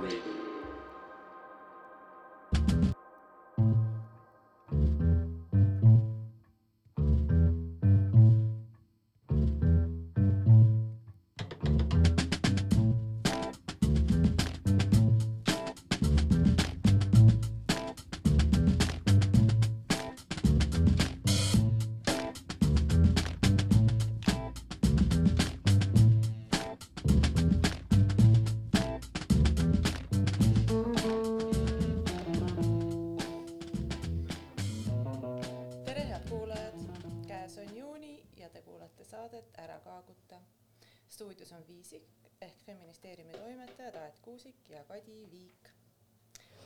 Radio. Stuudios on Viisik ehk feministeeriumi toimetajad Aet Kuusik ja Kadi Viik.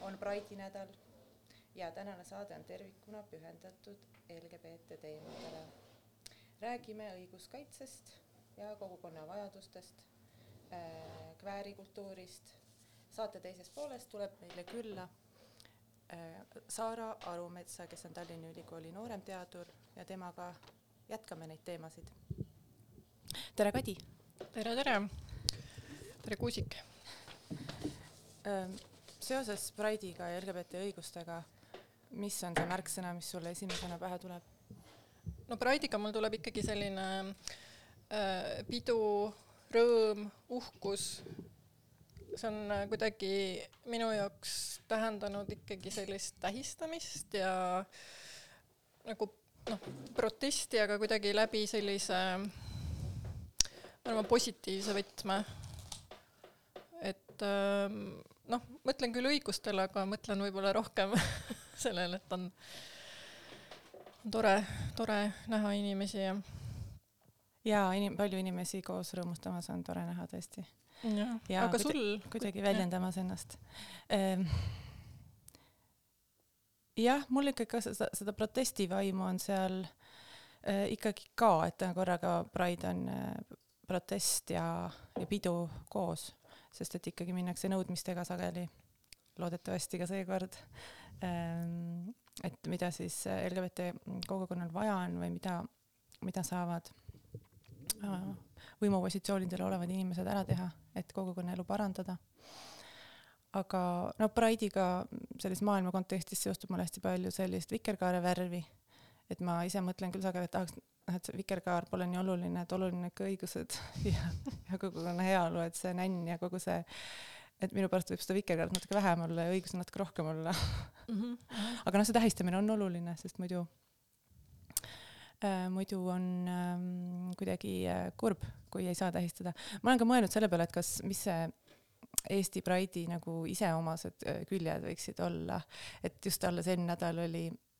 on Pride'i nädal ja tänane saade on tervikuna pühendatud LGBT teemadele. räägime õiguskaitsest ja kogukonna vajadustest, kväärikultuurist. saate teises pooles tuleb meile külla äh, Saara Arumetsa, kes on Tallinna Ülikooli nooremteadur ja temaga jätkame neid teemasid. tere, Kadi. tere, tere. tere, Kuusik. seoses Pride'iga ja LGBT õigustega, mis on see märksõna, mis sulle esimesena pähe tuleb? no Pride'iga mul tuleb ikkagi selline äh, pidu, rõõm, uhkus. see on äh, kuidagi minu jaoks tähendanud ikkagi sellist tähistamist ja nagu noh, protesti, aga kuidagi läbi sellise, ma arvan, positiivse võtme. et ähm, noh, mõtlen küll õigustele, aga mõtlen võib-olla rohkem sellele, et on on tore, tore näha inimesi ja jaa, inim-, palju inimesi koos rõõmustamas on tore näha tõesti. jah, Jaa, aga sul kuidagi väljendamas ennast. jah, mul ikkagi ka seda, seda protestivaimu on seal äh, ikkagi ka, et korraga Pride on äh, protest ja, ja pidu koos, sest et ikkagi minnakse nõudmistega sageli, loodetavasti ka seekord, et mida siis LGBT kogukonnal vaja on või mida, mida saavad äh, võimupositsioonidel olevad inimesed ära teha, et kogukonna elu parandada. Aga no Pride'iga selles maailma kontekstis seostub mul hästi palju sellist vikerkaare värvi, et ma ise mõtlen küll sageli, et tahaks, noh, et see vikerkaar pole nii oluline, et oluline ikka õigused ja, ja kogukonna heaolu, et see nänn ja kogu see, et minu pärast võib seda vikerkaart natuke vähem olla ja õigusi natuke rohkem olla. mm. -hmm. aga noh, see tähistamine on oluline, sest muidu äh,, muidu on ähm, kuidagi äh, kurb, kui ei saa tähistada. ma olen ka mõelnud selle peale, et kas, mis see Eesti Pride'i nagu iseomased äh, küljed võiksid olla, et just alles eelmine nädal oli äh,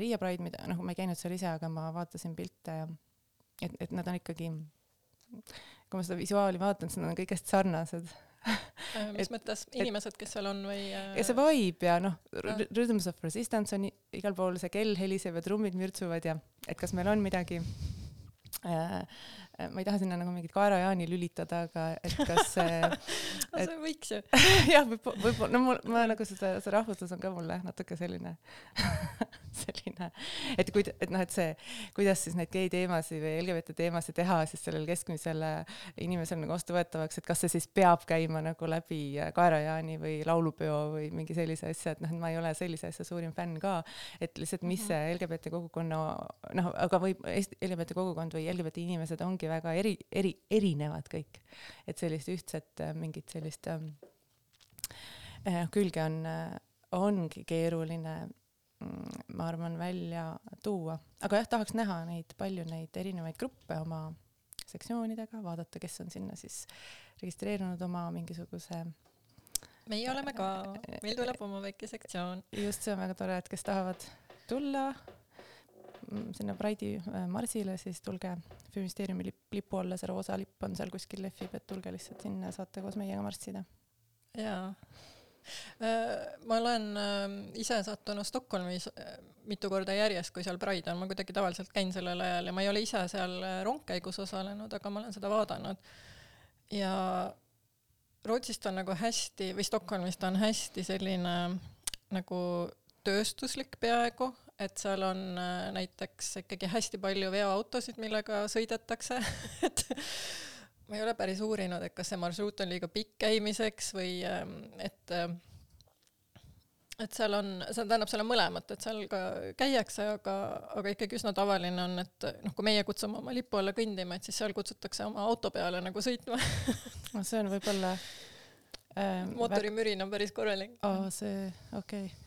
Riia Pride, mida noh, ma ei käinud seal ise, aga ma vaatasin pilte ja et, et nad on ikkagi, kui ma seda visuaali vaatan, siis nad on kõik hästi sarnased mis et- mõttes, inimesed, kes seal on või äh, ja see vibe ja noh Ah., Rhythms of Resistance on igal pool, see kell heliseb ja trummid mürtsuvad ja et kas meil on midagi äh,, ma ei taha sinna nagu mingit kaerajaani lülitada, aga et kas see no, see võiks ju. jah, võib-olla, võib-olla, no mul, ma nagu seda, see rahvuslus on ka mulle natuke selline, selline, et kuid-, et noh, et see, kuidas siis neid gei teemasid või LGBT teemasid teha siis sellele keskmisele inimesele nagu vastuvõetavaks, et kas see siis peab käima nagu läbi äh, kaerajaani või laulupeo või mingi sellise asja, et noh, et ma ei ole sellise asja suurim fänn ka, et lihtsalt, mis see LGBT kogukonna noh, aga võib, LGBT kogukond või LGBT inimesed ongi väga eri, eri, erinevad kõik, et sellist ühtset äh, mingit sellist ähm, äh, külge on, ongi keeruline mm, ma arvan, välja tuua, aga jah, tahaks näha neid palju neid erinevaid gruppe oma sektsioonidega, vaadata, kes on sinna siis registreerunud oma mingisuguse, meie oleme ka, meil tuleb oma väike sektsioon. just see on väga tore, et kes tahavad tulla sinna Pride'i äh, marsile, siis tulge Feministeeriumi lip, lipu alla, see roosa lipp on seal kuskil lehvib, et tulge lihtsalt sinna, saate koos meiega marssida. jaa. ma olen äh, ise sattunud Stockholmis äh, mitu korda järjest, kui seal Pride on, ma kuidagi tavaliselt käin sellel ajal ja ma ei ole ise seal äh, rongkäigus osalenud, aga ma olen seda vaadanud. ja Rootsist on nagu hästi või Stockholmist on hästi selline nagu tööstuslik peaaegu, et seal on äh, näiteks ikkagi hästi palju veoautosid, millega sõidetakse. Et ma ei ole päris uurinud, et kas see marsruut on liiga pikk käimiseks või ähm, et äh, et seal on, see tähendab, seal on mõlemat, et seal ka käiakse, aga, aga ikkagi üsna tavaline on, et noh, kui meie kutsume oma lipu alla kõndima, et siis seal kutsutakse oma auto peale nagu sõitma. No see on võib-olla ähm, mootorimürin on päris korralik. aa, see, okei. okay..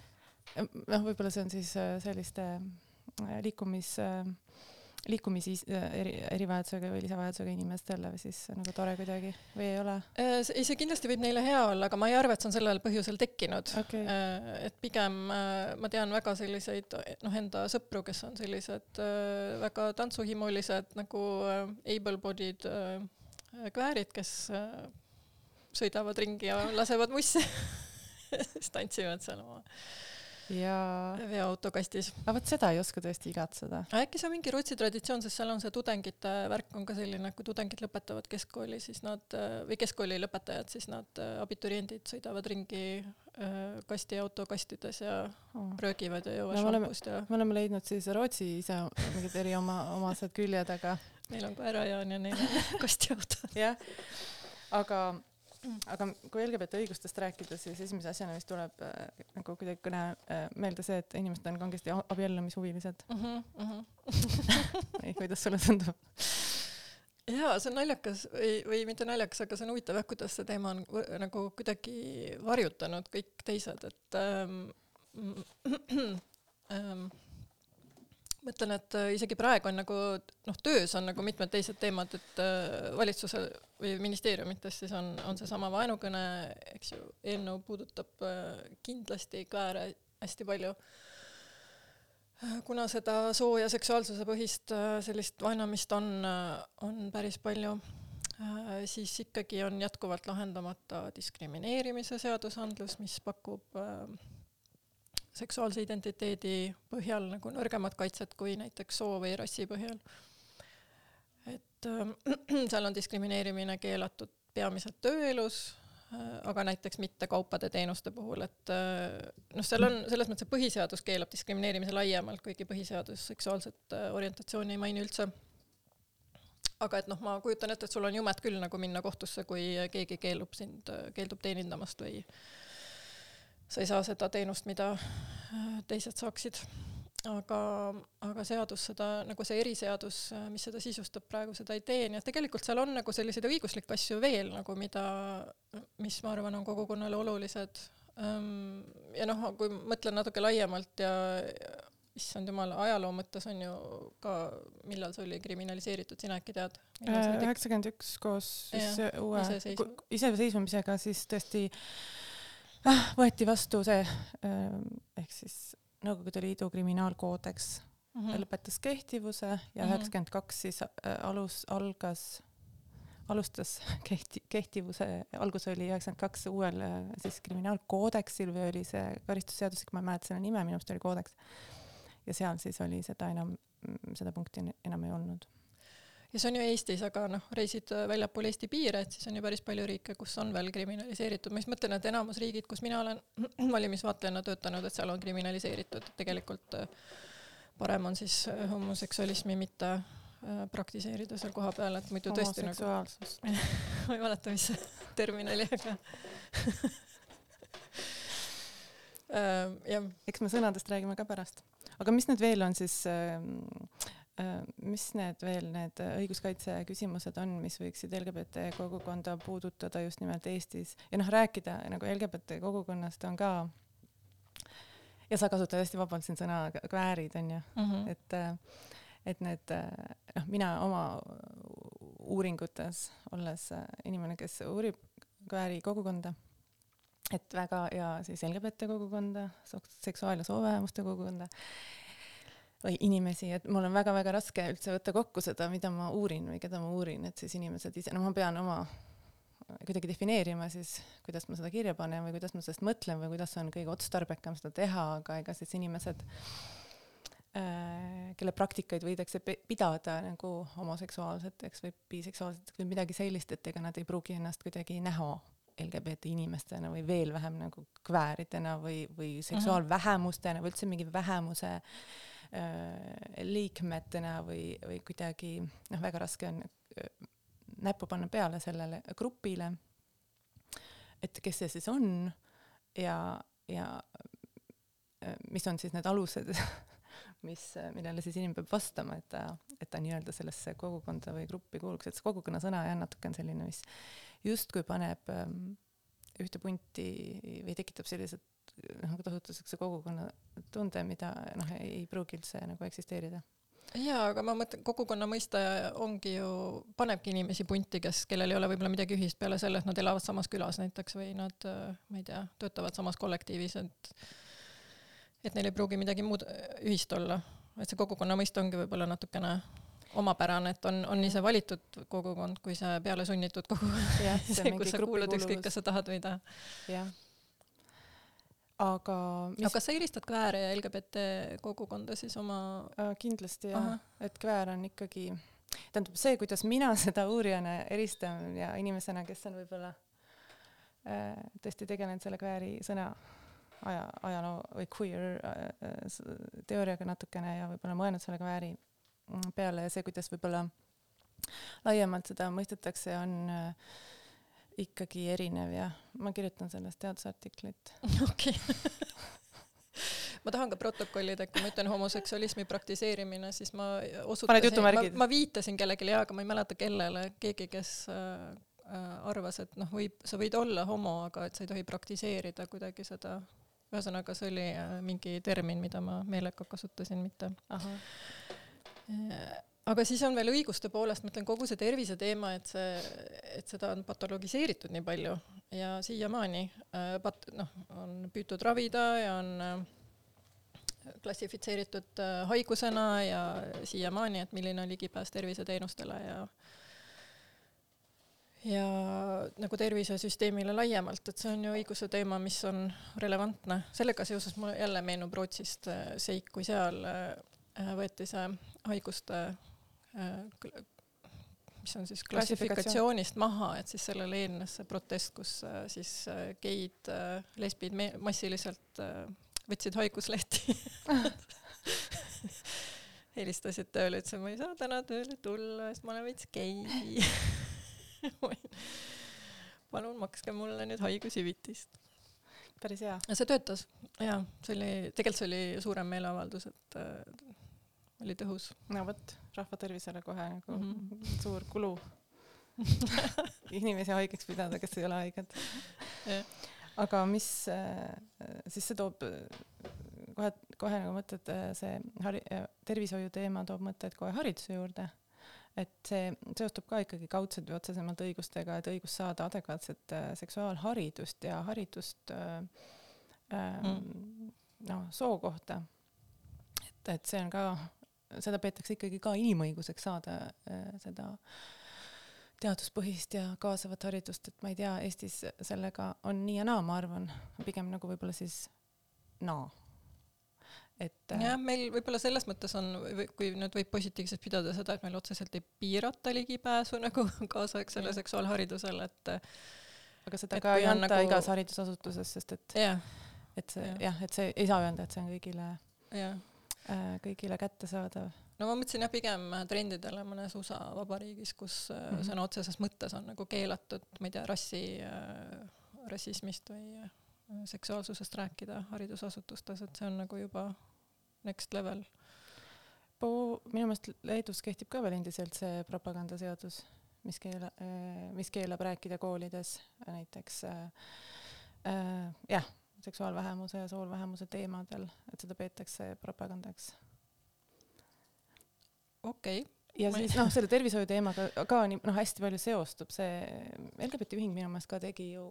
Noh, võib-olla see on siis äh, selliste äh, liikumis äh, liikumis eri, erivajadusega või lisavajadusega inimestele või siis nagu tore kuidagi või ei ole? Ei, see kindlasti võib neile hea olla, aga ma ei arva, et see on sellel põhjusel tekkinud okay.. Et pigem ma tean väga selliseid noh, enda sõpru, kes on sellised väga tantsuhimulised nagu able-bodied kväärid, kes sõidavad ringi ja lasevad mussi siis tantsivad seal oma ja veoautokastis. aga vot seda ei oska tõesti igatseda. äkki see on mingi Rootsi traditsioon, sest seal on see tudengite värk on ka selline, kui tudengid lõpetavad keskkooli, siis nad või keskkooli lõpetajad, siis nad abituriendid sõidavad ringi äh, kastiauto kastides ja oh. röögivad ja joovad šampust ja. me oleme leidnud siis Rootsi ise mingid eri oma, omased küljed, aga. meil on koerajaan ja neil on kastiautod. jah, aga aga kui LGBT õigustest rääkida, siis esimese asjana, mis tuleb äh, nagu kuidagi kõne äh, meelde see, et inimesed on kangesti abiellumishuvilised mm. -hmm, mm -hmm. ei, kuidas sulle tundub? jaa, see on naljakas või, või mitte naljakas, aga see on huvitav jah, kuidas see teema on nagu kuidagi varjutanud kõik teised, et ähm, ähm, mõtlen, et äh, isegi praegu on nagu noh, töös on nagu mitmed teised teemad, et äh, valitsusel või ministeeriumites siis on, on seesama vaenukõne, eks ju, eelnõu puudutab äh, kindlasti kääre hästi palju. kuna seda soo ja seksuaalsuse põhist sellist vaenamist on, on päris palju, siis ikkagi on jätkuvalt lahendamata diskrimineerimise seadusandlus, mis pakub seksuaalse identiteedi põhjal nagu nõrgemat kaitset kui näiteks soo või rassi põhjal. et äh, seal on diskrimineerimine keelatud peamiselt tööelus äh,, aga näiteks mitte kaupade-teenuste puhul, et äh, noh, seal on selles mõttes, et põhiseadus keelab diskrimineerimise laiemalt, kuigi põhiseadus seksuaalset äh, orientatsiooni ei maini üldse aga et noh, ma kujutan ette, et sul on jumet küll nagu minna kohtusse, kui keegi keelub sind, keeldub teenindamast või sa ei saa seda teenust, mida äh, teised saaksid. aga, aga seadus seda, nagu see eriseadus, äh, mis seda sisustab praegu, seda ei tee, nii et tegelikult seal on nagu selliseid õiguslikke asju veel nagu, mida, mis ma arvan, on kogukonnale olulised. Ähm, ja noh, kui mõtlen natuke laiemalt ja issand jumal, ajaloo mõttes on ju ka, millal see oli kriminaliseeritud, sina äkki tead? üheksakümmend üks koos siis ja, uue iseseisvumisega siis tõesti võeti vastu see ähm, ehk siis Nõukogude Liidu kriminaalkoodeks mm -hmm. lõpetas kehtivuse ja mhm. üheksakümmend kaks siis äh, alus, algas, alustas kehti-, kehtivuse, algus oli üheksakümmend kaks uuel äh, siis kriminaalkoodeksil või oli see karistusseadustik, ma ei mäleta selle nime, minu arust oli koodeks. ja seal siis oli seda enam, seda punkti enam ei olnud ja see on ju Eestis, aga noh, reisid äh, väljapoole Eesti piire, et siis on ju päris palju riike, kus on veel kriminaliseeritud, ma just mõtlen, et enamus riigid, kus mina olen valimisvaatlejana töötanud, et seal on kriminaliseeritud, et tegelikult äh, parem on siis äh, homoseksualismi mitte praktiseerida seal kohapeal, et muidu tõesti nagu ma ei mäleta, mis see termin oli, aga jah. eks me sõnadest räägime ka pärast. aga mis nüüd veel on siis äh, Äh, mis need veel need õiguskaitse küsimused on, mis võiksid LGBT kogukonda puudutada just nimelt Eestis ja noh, rääkida nagu LGBT kogukonnast on ka ja sa kasutad hästi vabalt siin sõna kväärid onju mm, -hmm. et äh, et need noh, mina oma uuringutes, olles inimene, kes uurib kvääri kogukonda, et väga ja siis LGBT kogukonda, seksuaal- ja soovähemuste kogukonda või inimesi, et mul on väga-väga raske üldse võtta kokku seda, mida ma uurin või keda ma uurin, et siis inimesed ise, no ma pean oma kuidagi defineerima siis, kuidas ma seda kirja panen või kuidas ma sellest mõtlen või kuidas on kõige otstarbekam seda teha, aga ega siis inimesed äh,, kelle praktikaid võidakse pidada nagu homoseksuaalseteks või biseksuaalseteks või midagi sellist, et ega nad ei pruugi ennast kuidagi näha LGBT inimestena või veel vähem nagu kvääridena või, või seksuaalvähemustena või üldse mingi vähemuse äh, liikmetena või, või kuidagi noh, väga raske on äh, näppu panna peale sellele grupile. et kes see siis on ja, ja äh, mis on siis need alused mis, millele siis inimene peab vastama, et ta, et ta nii-öelda sellesse kogukonda või gruppi kuuluks, et see kogukonna sõna jah, natuke on selline, mis justkui paneb ähm, ühte punti või tekitab sellised noh, nagu kasutatakse kogukonna tunde, mida noh, ei pruugi üldse nagu eksisteerida jaa, aga ma mõtlen, kogukonna mõiste ongi ju, panebki inimesi punti, kes, kellel ei ole võib-olla midagi ühist peale selle, et nad elavad samas külas näiteks või nad, ma ei tea, töötavad samas kollektiivis, et et neil ei pruugi midagi muud ühist olla, et see kogukonna mõiste ongi võib-olla natukene omapärane, et on, on nii see valitud kogukond kui see peale sunnitud kogukond. see, kus sa kuulud ükskõik, kas sa tahad või ei taha. jah. Aga mis.... aga kas sa eelistad kvääre ja LGBT kogukonda siis oma äh,? kindlasti jah, et kväär on ikkagi, tähendab see, kuidas mina seda uurijana eristan ja inimesena, kes on võib-olla äh, tõesti tegelenud selle kvääri sõna aja, ajaloo või queer äh, teooriaga natukene ja võib-olla mõelnud selle kvääri mm, peale ja see, kuidas võib-olla laiemalt seda mõistetakse, on äh, ikkagi erinev ja ma kirjutan sellest teadusartiklit. okei ma tahan ka protokollida, et kui ma ütlen homoseksualismi praktiseerimine, siis ma osutasin, ma, ma viitasin kellelegi jaa, aga ma ei mäleta kellele, keegi, kes äh, äh, arvas, et noh, võib, sa võid olla homo, aga et sa ei tohi praktiseerida kuidagi seda ühesõnaga, see oli äh, mingi termin, mida ma meelega kasutasin, mitte. Äh, aga siis on veel õiguste poolest, ma ütlen, kogu see tervise teema, et see, et seda on patologiseeritud nii palju ja siiamaani äh, pat-, noh, on püütud ravida ja on klassifitseeritud haigusena ja siiamaani, et milline on ligipääs terviseteenustele ja ja nagu tervisesüsteemile laiemalt, et see on ju õiguse teema, mis on relevantne. sellega seoses mul jälle meenub Rootsist äh, seik, kui seal äh, võeti see haiguste äh, mis on siis klassifikatsioonist maha, et siis sellele eelnes see protest, kus siis geid, lesbid massiliselt võtsid haiguslehti helistasid tööle, ütlesid, ma ei saa täna tööle tulla, sest ma olen veits gei palun makske mulle nüüd haigushüvitist. päris hea. see töötas ja see oli, tegelikult see oli suurem meeleavaldus, et äh, oli tõhus. no vot, rahva tervisele kohe nagu mm -hmm. suur kulu inimesi haigeks pidada, kes ei ole haiged aga mis äh, siis see toob kohe, kohe nagu mõtted, äh, see hari-, tervishoiu teema toob mõtted kohe hariduse juurde et see seostub ka ikkagi kaudselt või otsesemalt õigustega, et õigus saada adekvaatset seksuaalharidust ja haridust äh, mm. noh, soo kohta. et, et see on ka, seda peetakse ikkagi ka inimõiguseks saada äh, seda teaduspõhist ja kaasavat haridust, et ma ei tea, Eestis sellega on nii ja naa, ma arvan, pigem nagu võib-olla siis naa et äh, jah, meil võib-olla selles mõttes on, kui nüüd võib positiivselt pidada seda, et meil otseselt ei piirata ligipääsu nagu kaasaegsele seksuaalharidusele, et aga seda ka ei anta nagu... igas haridusasutuses, sest et yeah. et see jah ja,, et see ei saa öelda, et see on kõigile yeah. Äh, kõigile kättesaadav. no ma mõtlesin jah, pigem trendidele mõnes USA vabariigis, kus mm -hmm. sõna otseses mõttes on nagu keelatud, ma ei tea, rassi äh,, rassismist või äh, seksuaalsusest rääkida haridusasutustes, et see on nagu juba next level. minu meelest Leedus kehtib ka veel endiselt see propagandaseadus, mis keela-, äh, mis keelab rääkida koolides näiteks äh, äh, jah, seksuaalvähemuse ja soolvähemuse teemadel, et seda peetakse propagandaks. okei okay ja siis noh, selle tervishoiu teemaga ka nii noh, hästi palju seostub see, LGBT ühing minu meelest ka tegi ju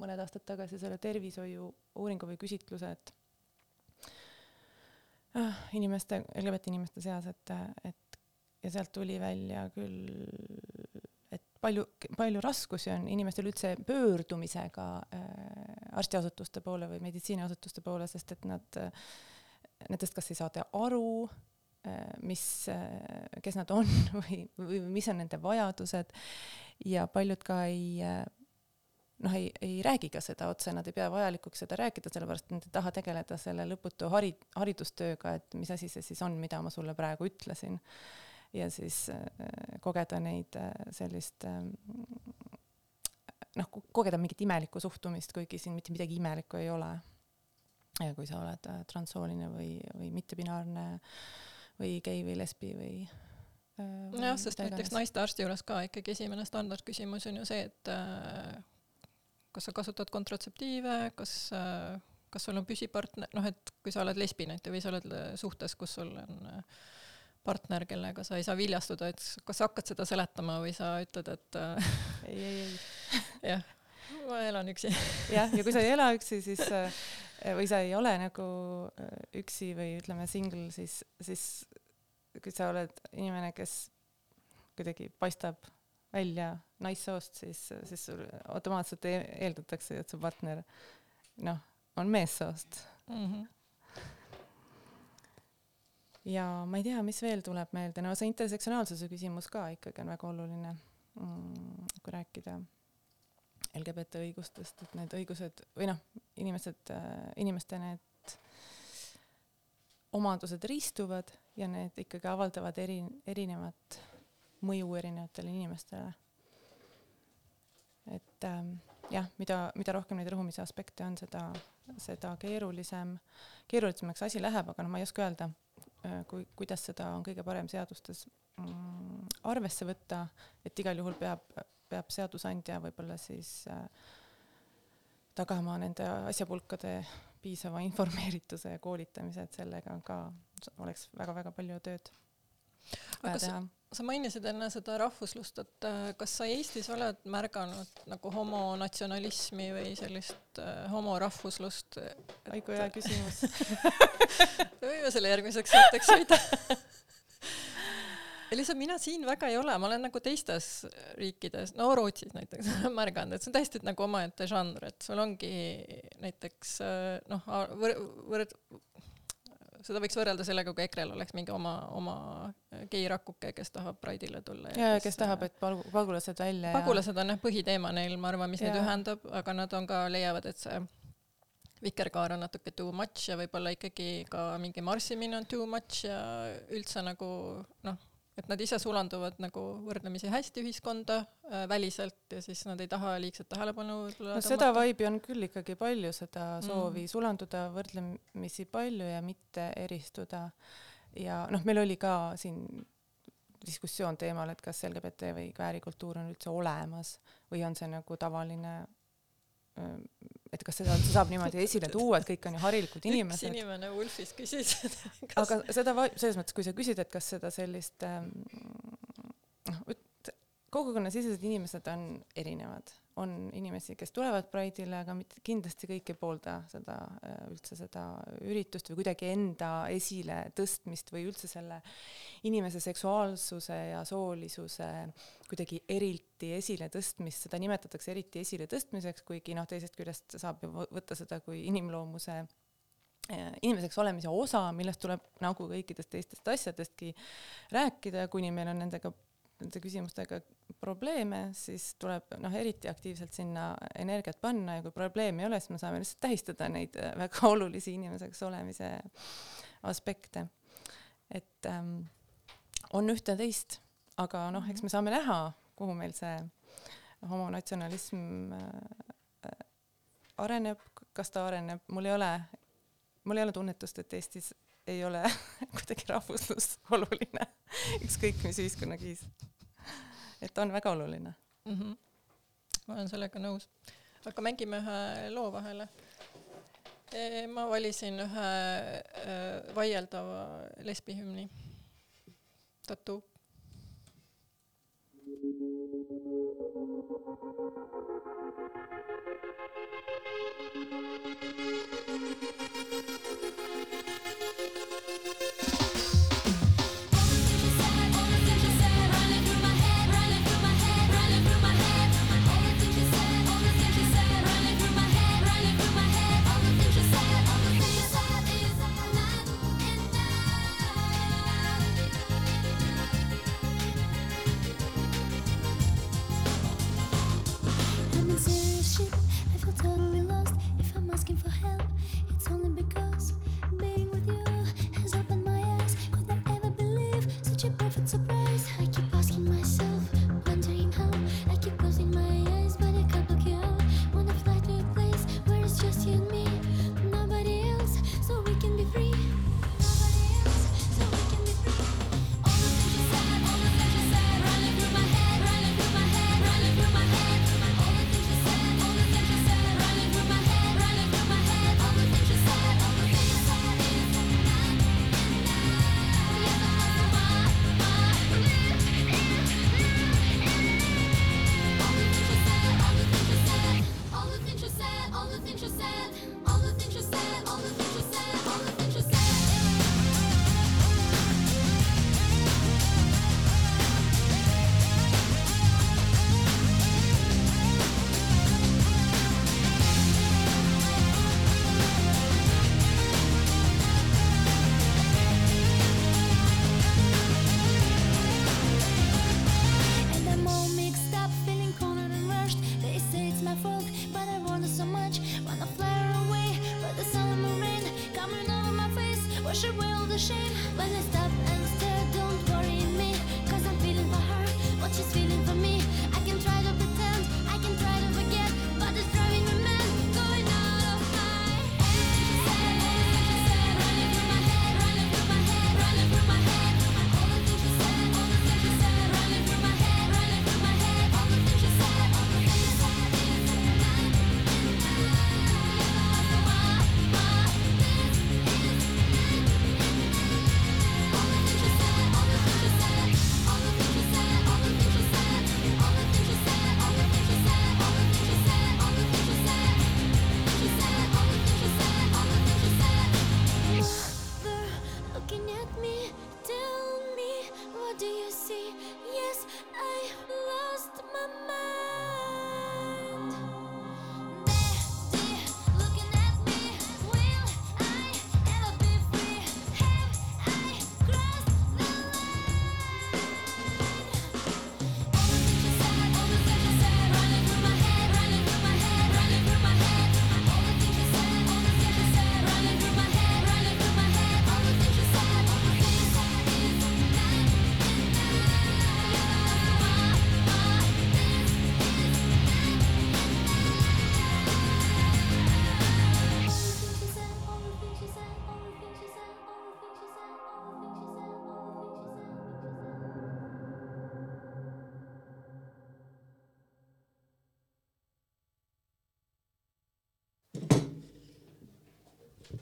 mõned aastad tagasi selle tervishoiu uuringu või küsitluse, et äh, inimeste, LGBT inimeste seas, et, et ja sealt tuli välja küll, palju, palju raskusi on inimestel üldse pöördumisega äh, arstiasutuste poole või meditsiiniasutuste poole, sest et nad nendest kas ei saada aru äh,, mis äh,, kes nad on või, või mis on nende vajadused ja paljud ka ei noh, ei, ei räägi ka seda otse, nad ei pea vajalikuks seda rääkida, sellepärast nad ei taha tegeleda selle lõputu hari-, haridustööga, et mis asi see siis on, mida ma sulle praegu ütlesin. Ja siis äh, kogeda neid äh, sellist äh, noh, kogeda mingit imelikku suhtumist, kuigi siin mitte midagi imelikku ei ole. ja kui sa oled äh, transsooline või, või mittebinaarne või gei või lesbi või äh, jah, sest näiteks naistearsti juures ka ikkagi esimene standardküsimus on ju see, et äh, kas sa kasutad kontratseptiive, kas, kas sul on püsipartner, noh, et kui sa oled lesbi näiteks või sa oled suhtes, kus sul on partner, kellega sa ei saa viljastuda, et kas sa hakkad seda seletama või sa ütled, et ei, ei, ei. jah, ma elan üksi jah, ja kui sa ei ela üksi, siis või sa ei ole nagu üksi või ütleme single, siis, siis kui sa oled inimene, kes kuidagi paistab välja naissoost, siis, siis sul automaatselt eeldatakse, et su partner noh, on meessoost mm. -hmm. Ja ma ei tea, mis veel tuleb meelde, no see intersektsionaalsuse küsimus ka ikkagi on väga oluline mm,, kui rääkida LGBT õigustest, et need õigused või noh, inimesed, inimeste need omadused ristuvad ja need ikkagi avaldavad eri, erinevat mõju erinevatele inimestele. et ähm, jah, mida, mida rohkem neid rõhumise aspekte on, seda, seda keerulisem, keerulisemaks asi läheb, aga noh, ma ei oska öelda, äh, kui, kuidas seda on kõige parem seadustes mm, arvesse võtta, et igal juhul peab, peab seadusandja võib-olla siis äh, tagama nende asjapulkade piisava informeerituse ja koolitamise, et sellega ka oleks väga-väga palju tööd vaja teha sa mainisid enne seda rahvuslust, et äh, kas sa Eestis oled märganud nagu homonatsionalismi või sellist äh, homorahvuslust? oi kui hea küsimus. Võime selle järgmiseks saateks hoida. Lihtsalt mina siin väga ei ole, ma olen nagu teistes riikides, no Rootsis näiteks märganud, et see on täiesti nagu omaette žanr, et sul ongi näiteks äh, noh, võr-, võrd-, seda võiks võrrelda sellega, kui EKRE-l oleks mingi oma, oma geirakuke, kes tahab Pride'ile tulla. ja, ja kes, kes tahab, et pagu-, pagulased välja. pagulased on jah põhiteema neil, ma arvan, mis ja. neid ühendab, aga nad on ka, leiavad, et see vikerkaar on natuke too much ja võib-olla ikkagi ka mingi marssimine on too much ja üldse nagu noh et nad ise sulanduvad nagu võrdlemisi hästi ühiskonda äh, väliselt ja siis nad ei taha liigset tähelepanu no seda vibe'i on küll ikkagi palju, seda soovi mm. sulanduda võrdlemisi palju ja mitte eristuda. ja noh, meil oli ka siin diskussioon teemal, et kas LGBT või kväärikultuur on üldse olemas või on see nagu tavaline et kas seda üldse saab niimoodi esile tuua, et kõik on ju harilikud inimesed. üks inimene Wolfis küsis kas.... aga seda selles mõttes, kui sa küsid, et kas seda sellist ähm, noh ähm,, kogukonnasisesed inimesed on erinevad, on inimesi, kes tulevad Pride'ile, aga mitte kindlasti kõik ei poolda seda äh, üldse seda üritust või kuidagi enda esile tõstmist või üldse selle inimese seksuaalsuse ja soolisuse kuidagi eriti esile tõstmist, seda nimetatakse eriti esile tõstmiseks, kuigi noh, teisest küljest saab ju võtta seda kui inimloomuse äh, inimeseks olemise osa, millest tuleb nagu kõikidest teistest asjadestki rääkida, kuni meil on nendega nende küsimustega probleeme, siis tuleb noh, eriti aktiivselt sinna energiat panna ja kui probleemi ei ole, siis me saame lihtsalt tähistada neid äh, väga olulisi inimeseks olemise aspekte. et ähm, on ühte-teist, aga noh, eks me saame näha, kuhu meil see homonatsionalism äh, areneb, kas ta areneb, mul ei ole, mul ei ole tunnetust, et Eestis ei ole kuidagi rahvuslus oluline. Ükskõik mis ühiskonnakiis et on väga oluline mm. -hmm. ma olen sellega nõus. aga mängime ühe loo vahele. E, ma valisin ühe e, vaieldava lesbihümni. Tattoo.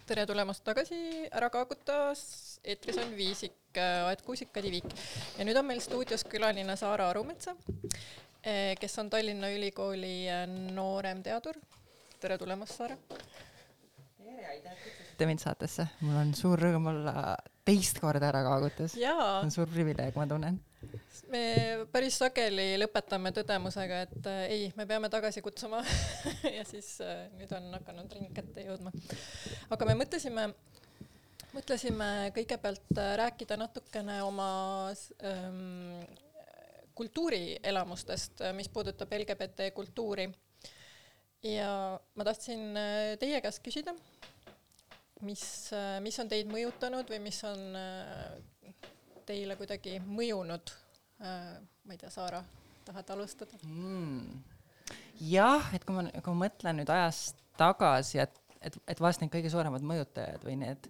Tere tulemast tagasi Ära kaagutas, eetris on Viisik, Aet Kuusik, Kadi Viik ja nüüd on meil stuudios külaline Saara Arumetsa, kes on Tallinna Ülikooli eh, nooremteadur. tere tulemast, Saara! Te mind saatesse, mul on suur rõõm olla teist korda ära kaagutas. see jaa, on suur privileeg, ma tunnen. Me päris sageli lõpetame tõdemusega, et äh, ei, me peame tagasi kutsuma ja siis äh, nüüd on hakanud ring kätte jõudma. aga me mõtlesime, mõtlesime kõigepealt äh, rääkida natukene oma ähm, kultuurielamustest, mis puudutab LGBT kultuuri. ja ma tahtsin äh, teie käest küsida, mis, mis on teid mõjutanud või mis on äh, teile kuidagi mõjunud? ma ei tea, Saara, tahad alustada? mm. jah, et kui ma, kui ma mõtlen nüüd ajas tagasi, et, et, et vast need kõige suuremad mõjutajad või need,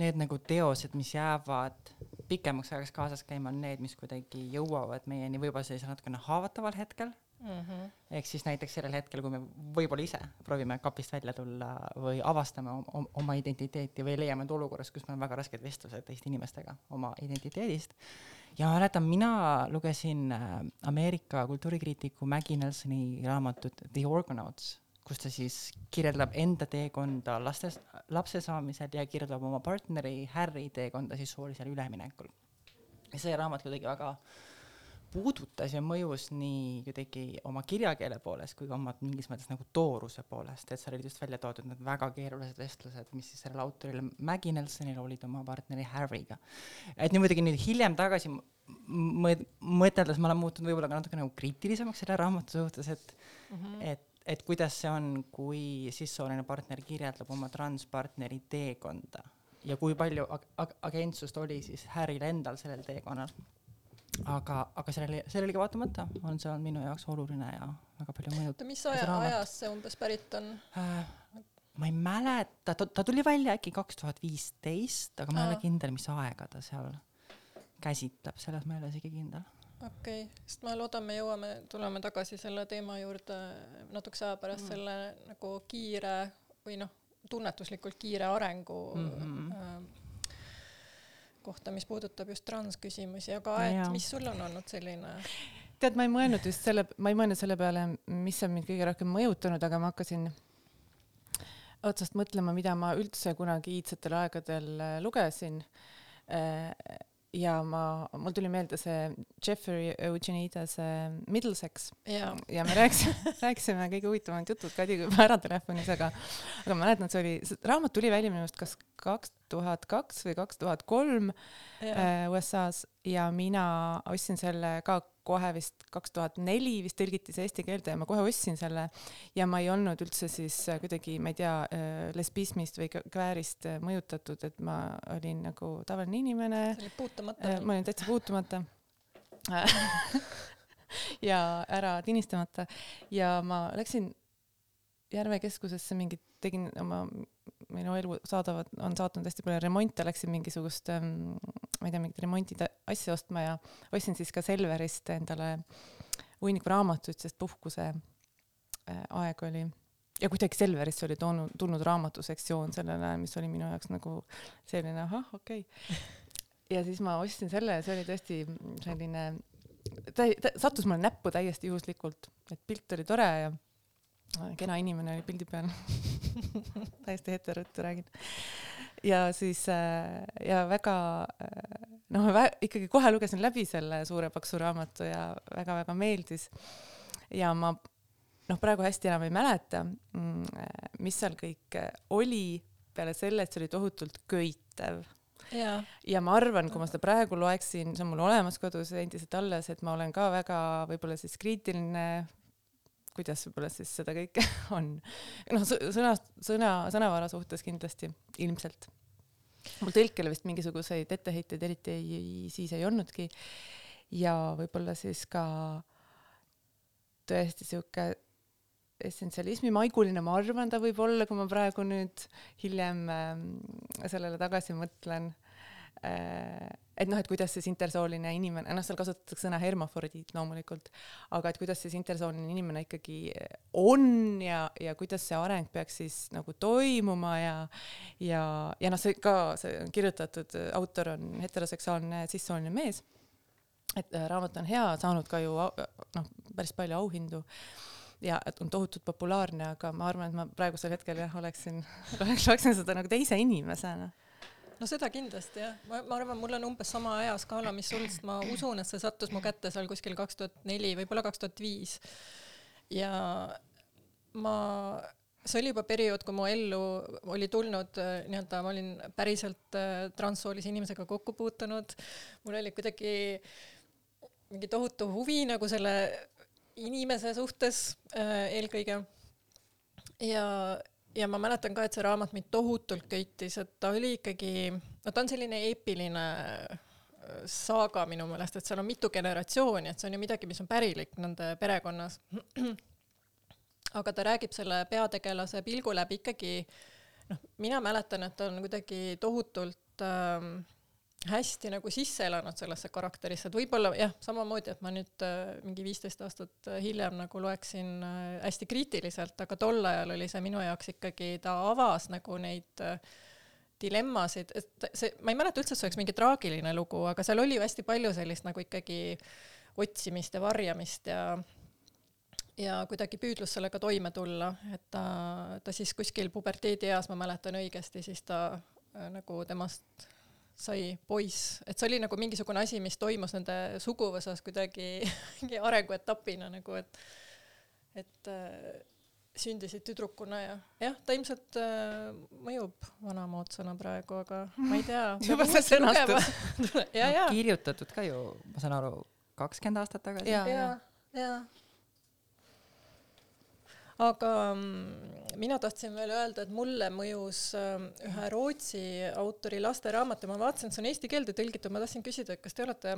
need nagu teosed, mis jäävad pikemaks ajaks kaasas käima, on need, mis kuidagi jõuavad meieni võib-olla sellisel natukene haavataval hetkel mm. -hmm. ehk siis näiteks sellel hetkel, kui me võib-olla ise proovime kapist välja tulla või avastame om- oma identiteeti või leiame end olukorras, kus meil on väga rasked vestlused teiste inimestega oma identiteedist. ja ma mäletan, mina lugesin äh, Ameerika kultuurikriitiku Maggie Nelsoni raamatut The Organauts, kus ta siis kirjeldab enda teekonda lastes, lapse saamisel ja kirjeldab oma partneri Harry teekonda siis soolisel üleminekul. ja see raamat kuidagi väga puudutas ja mõjus nii kuidagi oma kirjakeele poolest kui ka oma mingis mõttes nagu tooruse poolest, et seal olid just välja toodud need väga keerulised vestlused, mis siis sellel autoril Maggie Nelsonil olid oma partneri Harry'ga. et nüüd muidugi nüüd hiljem tagasi mõt- mõteldes ma olen muutunud võib-olla ka natuke nagu kriitilisemaks selle raamatu suhtes, et Mm -hmm. et, et kuidas see on, kui sissooline partner kirjeldab oma transpartneri teekonda ja kui palju ag- ag- agentsust oli siis Harryl endal sellel teekonnal. aga, aga sellele, sellelegi vaatamata on see olnud minu jaoks oluline ja väga palju mõjut- oota, mis aja, ajast see umbes pärit on? äh, ma ei mäleta, ta, ta tuli välja äkki kaks tuhat viisteist, aga ma ei ole kindel, mis aega ta seal käsitleb, selles ma ei ole isegi kindel. Okei okay., sest ma loodan, me jõuame, tuleme tagasi selle teema juurde natukese aja pärast mm. selle nagu kiire või noh, tunnetuslikult kiire arengu mm. -hmm. kohta, mis puudutab just transküsimusi, aga Aet Jaa., mis sul on olnud selline tead, ma ei mõelnud just selle, ma ei mõelnud selle peale, mis on mind kõige rohkem mõjutanud, aga ma hakkasin otsast mõtlema, mida ma üldse kunagi iidsetel aegadel äh, lugesin. Ja ma, mul tuli meelde see Jeffrey Eugenides see Middlesex. Ja ja me rääkisime, rääkisime kõige huvitavamad jutud Kadiga juba ära telefonis, aga, aga ma mäletan, see oli, see raamat tuli välja minu arust kas kaks tuhat kaks või kaks tuhat kolm äh, USA-s ja mina ostsin selle ka kohe vist kaks tuhat neli vist tõlgiti see eesti keelde ja ma kohe ostsin selle. Ja ma ei olnud üldse siis äh, kuidagi, ma ei tea, lesbismist või kväärist äh, mõjutatud, et ma olin nagu tavaline inimene. See oli puutumata Äh, ma olin täitsa puutumata. Ja ära tinistamata. Ja ma läksin Järve keskusesse mingit, tegin oma, minu elu saadavad, on saatnud hästi palju remonte, läksin mingisugust ähm,, ma ei tea, mingit remontide asja ostma ja ostsin siis ka Selverist endale hunniku raamatuid, sest puhkuse äh, aeg oli ja kuidagi Selverisse oli toonud, tulnud raamatusektsioon sellel ajal, mis oli minu jaoks nagu selline ahah, okei okay. ja siis ma ostsin selle ja see oli tõesti selline, ta, ta sattus mulle näppu täiesti juhuslikult, et pilt oli tore ja kena inimene oli pildi peal täiesti heterottu räägin. ja siis äh, ja väga äh, noh, ma ikkagi kohe lugesin läbi selle suure paksu raamatu ja väga-väga meeldis. ja ma noh, praegu hästi enam ei mäleta, mis seal kõik äh, oli peale selle, et see oli tohutult köitev jaa, ja ma arvan, kui ma seda praegu loeksin, see on mul olemas kodus endiselt alles, et ma olen ka väga võib-olla siis kriitiline, kuidas võib-olla siis seda kõike on. noh, sõna, sõna, sõnavara suhtes kindlasti ilmselt. mul tõlkele vist mingisuguseid etteheiteid eriti ei, siis ei olnudki. ja võib-olla siis ka tõesti sihuke essentsialismi maiguline, ma arvan, ta võib olla, kui ma praegu nüüd hiljem äh, sellele tagasi mõtlen. Et noh, et kuidas siis intersooline inimene, noh, seal kasutatakse sõna hermafrodiit loomulikult, aga et kuidas siis intersooline inimene ikkagi on ja, ja kuidas see areng peaks siis nagu toimuma ja, ja, ja noh, see ka, see on kirjutatud, autor on heteroseksuaalne sissooline mees. et äh, raamat on hea, saanud ka ju noh, päris palju auhindu ja et on tohutult populaarne, aga ma arvan, et ma praegusel hetkel jah, oleksin, loeksin seda nagu teise inimesena. No seda kindlasti jah, ma, ma arvan, mul on umbes sama ajaskaala, mis sul, sest ma usun, et see sattus mu kätte seal kuskil kaks tuhat neli, võib-olla kaks tuhat viis. ja ma, see oli juba periood, kui mu ellu oli tulnud äh, nii-öelda, ma olin päriselt äh, transsoolise inimesega kokku puutunud. mul oli kuidagi mingi tohutu huvi nagu selle inimese suhtes äh, eelkõige. ja, ja ma mäletan ka, et see raamat mind tohutult köitis, et ta oli ikkagi, no ta on selline eepiline äh, saaga minu meelest, et seal on mitu generatsiooni, et see on ju midagi, mis on pärilik nende perekonnas. aga ta räägib selle peategelase pilgu läbi ikkagi, noh, mina mäletan, et ta on kuidagi tohutult ähm, hästi nagu sisse elanud sellesse karakterisse, et võib-olla jah, samamoodi, et ma nüüd äh, mingi viisteist aastat hiljem nagu loeksin äh, hästi kriitiliselt, aga tol ajal oli see minu jaoks ikkagi, ta avas nagu neid äh, dilemmasid, et see, ma ei mäleta üldse, et see oleks mingi traagiline lugu, aga seal oli ju hästi palju sellist nagu ikkagi otsimist ja varjamist ja ja kuidagi püüdlus sellega toime tulla, et ta, ta siis kuskil puberteedieas, ma mäletan õigesti, siis ta äh, nagu temast sai poiss, et see oli nagu mingisugune asi, mis toimus nende suguvõsas kuidagi mingi arenguetapina nagu, et et äh, sündisid tüdrukuna ja jah, ta ilmselt äh, mõjub vanamoodsana praegu, aga ma ei tea. Juba see sõnastus. ja, ja, kirjutatud ka ju, ma saan aru, kakskümmend aastat tagasi. Jaa. ja, ja. Aga mm, mina tahtsin veel öelda, et mulle mõjus ähm, ühe Rootsi autori lasteraamatu, ma vaatasin, et see on eesti keelde tõlgitud, ma tahtsin küsida, et kas te olete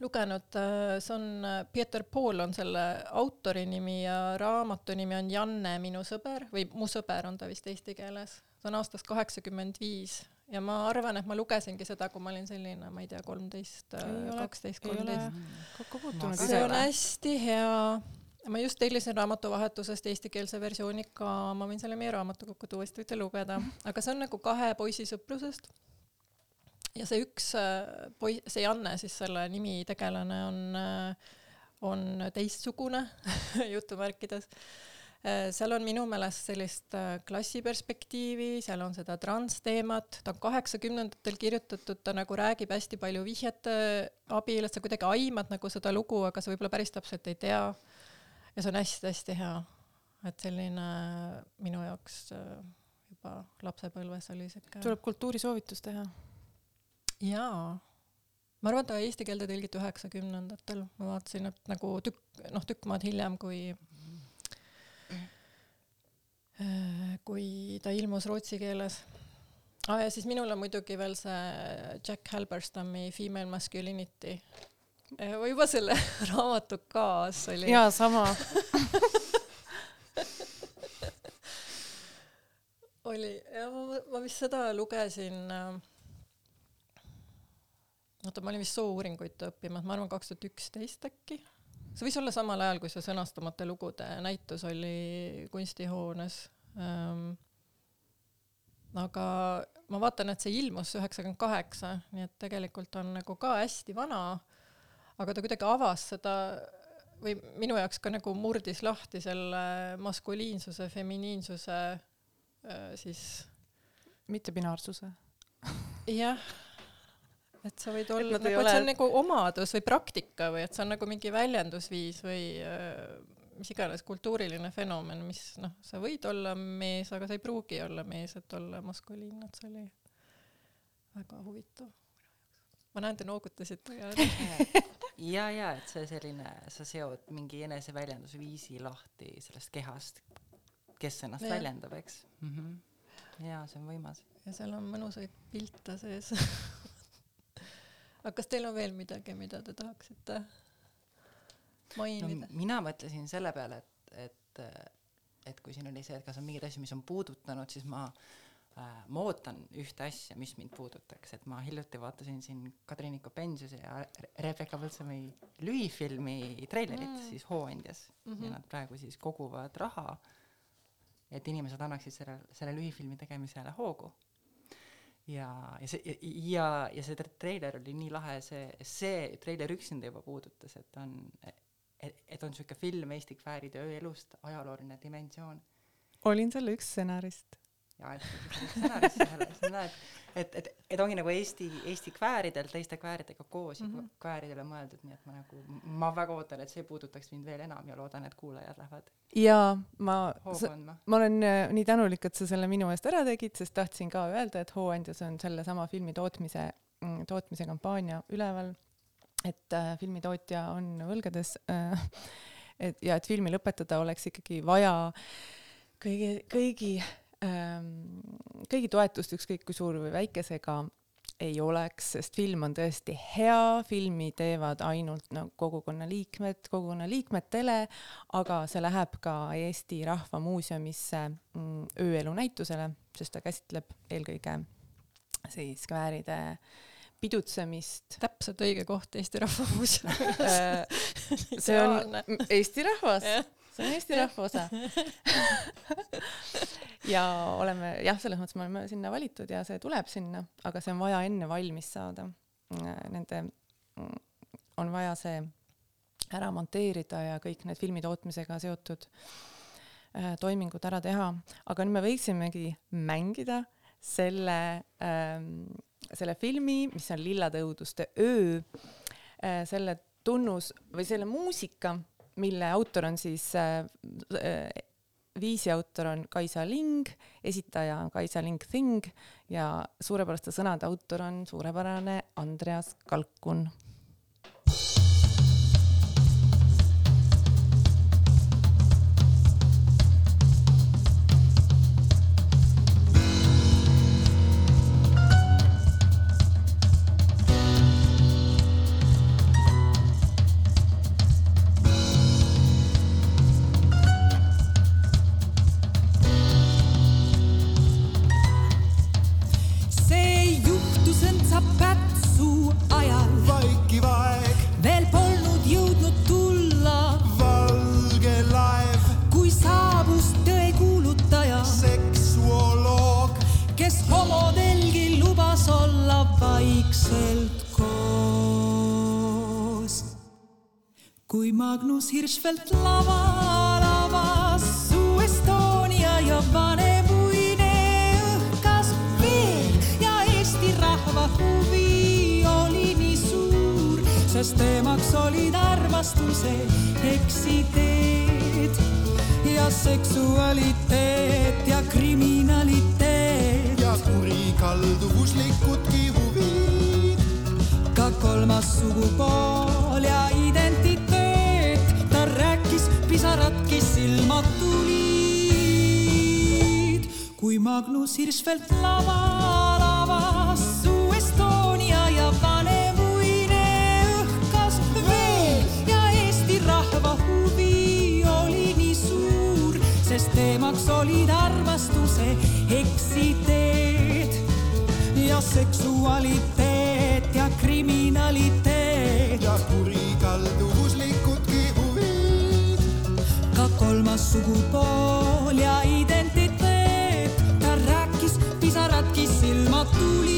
lugenud, see on äh, Peeter Paul on selle autori nimi ja raamatu nimi on Janne, minu sõber või Mu sõber on ta vist eesti keeles. see on aastast kaheksakümmend viis ja ma arvan, et ma lugesingi seda, kui ma olin selline, ma ei tea, kolmteist, Ei ole- kaksteist, kolmteist. kokku puutunud See on hästi hea. Ma just tellisin raamatuvahetusest eestikeelse versiooni ka, ma võin selle meie raamatukokku tuua, siis te võite lugeda, aga see on nagu kahe poisi sõprusest. ja see üks äh, poi-, see Janne siis selle nimi tegelane on, on teistsugune jutumärkides. seal on minu meelest sellist äh, klassiperspektiivi, seal on seda transteemat, ta on kaheksakümnendatel kirjutatud, ta nagu räägib hästi palju vihjete abil, et sa kuidagi aimad nagu seda lugu, aga sa võib-olla päris täpselt ei tea. Ja see on hästi-hästi hea, et selline minu jaoks äh, juba lapsepõlves oli siuke tuleb kultuurisoovitus teha. jaa, ma arvan, et ta eesti keelde tõlgiti üheksakümnendatel, ma vaatasin, et nagu tükk, noh, tükk maad hiljem, kui kui ta ilmus rootsi keeles ah,. ja siis minul on muidugi veel see Jack Halberstami Female Masculinity. Või juba selle raamatu kaas oli. jaa, sama. oli, ja ma, ma vist seda lugesin äh, oota, ma olin vist soo-uuringuid õppimas, ma arvan kaks tuhat üksteist äkki. see võis olla samal ajal, kui see sõnastamata lugude näitus oli kunstihoones ähm,. aga ma vaatan, et see ilmus üheksakümmend kaheksa, nii et tegelikult on nagu ka hästi vana, aga ta kuidagi avas seda või minu jaoks ka nagu murdis lahti selle maskuliinsuse, feminiinsuse äh, siis mittepinaarsuse. jah, et sa võid olla nagu, et see on ole- nagu omadus või praktika või et see on nagu mingi väljendusviis või äh, mis iganes kultuuriline fenomen, mis noh, sa võid olla mees, aga sa ei pruugi olla mees, et olla maskuliinne, et see oli väga huvitav. ma näen, te noogutasite ja ja, ja et see selline, sa seod mingi eneseväljendusviisi lahti sellest kehast, kes ennast Jah. väljendab, eks mm. -hmm. ja see on võimas. ja seal on mõnusaid pilte sees. aga kas teil on veel midagi, mida te tahaksite no mainida? mina mõtlesin selle peale, et, et, et kui siin oli see, et kas on mingeid asju, mis on puudutanud, siis ma äh,, ma ootan ühte asja, mis mind puudutaks, et ma hiljuti vaatasin siin Kadriniko Pensiuse ja Re- Rebecca Põltsamäe lühifilmi treilerit Mm. siis Hooandjas mm Mhm. -hmm. ja nad praegu siis koguvad raha, et inimesed annaksid selle, selle lühifilmi tegemisele hoogu. ja, ja see ja, ja see tre- treiler oli nii lahe, see, see treiler üksinda juba puudutas, et on, et, et on siuke film Eesti kvääride ööelust, ajalooline dimensioon olin selle üks stsenarist. Ja et stsenaarisse selle, siis näed, et, et, et ongi nagu Eesti, Eesti kääridel teiste kääridega koos mm. -hmm. kvääridele mõeldud, nii et ma nagu, ma väga ootan, et see puudutaks mind veel enam ja loodan, et kuulajad lähevad jaa, ma, ma olen äh, nii tänulik, et sa selle minu eest ära tegid, sest tahtsin ka öelda, et Hooandjas on sellesama filmi tootmise, tootmise kampaania üleval. et äh, filmitootja on võlgades äh,. et ja et filmi lõpetada oleks ikkagi vaja kõigi, kõigi kõigi toetust, ükskõik kui suur või väike see ka ei oleks, sest film on tõesti hea, filmi teevad ainult no kogukonna liikmed, kogukonna liikmetele, aga see läheb ka Eesti Rahva Muuseumisse mm, ööelu näitusele, sest ta käsitleb eelkõige siis kvääride pidutsemist. täpselt õige koht Eesti Rahva Muuseumis. see on Eesti rahvas. See on Eesti rahva osa. ja oleme jah, selles mõttes me oleme sinna valitud ja see tuleb sinna, aga see on vaja enne valmis saada. Nende, on vaja see ära monteerida ja kõik need filmi tootmisega seotud äh, toimingud ära teha, aga nüüd me võiksimegi mängida selle ähm,, selle filmi, mis on Lillade õuduste öö äh,, selle tunnus või selle muusika, mille autor on siis äh,, äh, viisi autor on Kaisa Ling, esitaja on Kaisa Ling Thing ja suurepäraste sõnade autor on suurepärane Andreas Kalkun Magnus Hirschfeldt lava, lavas su Estonia ja vanemuine õhkas veel. Ja Eesti rahva huvi oli nii suur, sest teemaks olid armastuse eksiteed ja seksualiteet ja kriminaliteet. Ja kurikalduvuslikudki huvid, ka kolmas sugupool silmad tulid. kui Magnus Hirschfeldt laval avas su Estonia ja vanemuine õhkas veel ja Eesti rahva huvi oli nii suur, sest teemaks olid armastuse eksiteed ja seksualiteet ja kriminaliteet. Kolmas sugupool ja identiteet, ta rääkis, pisaradki silmad tulid.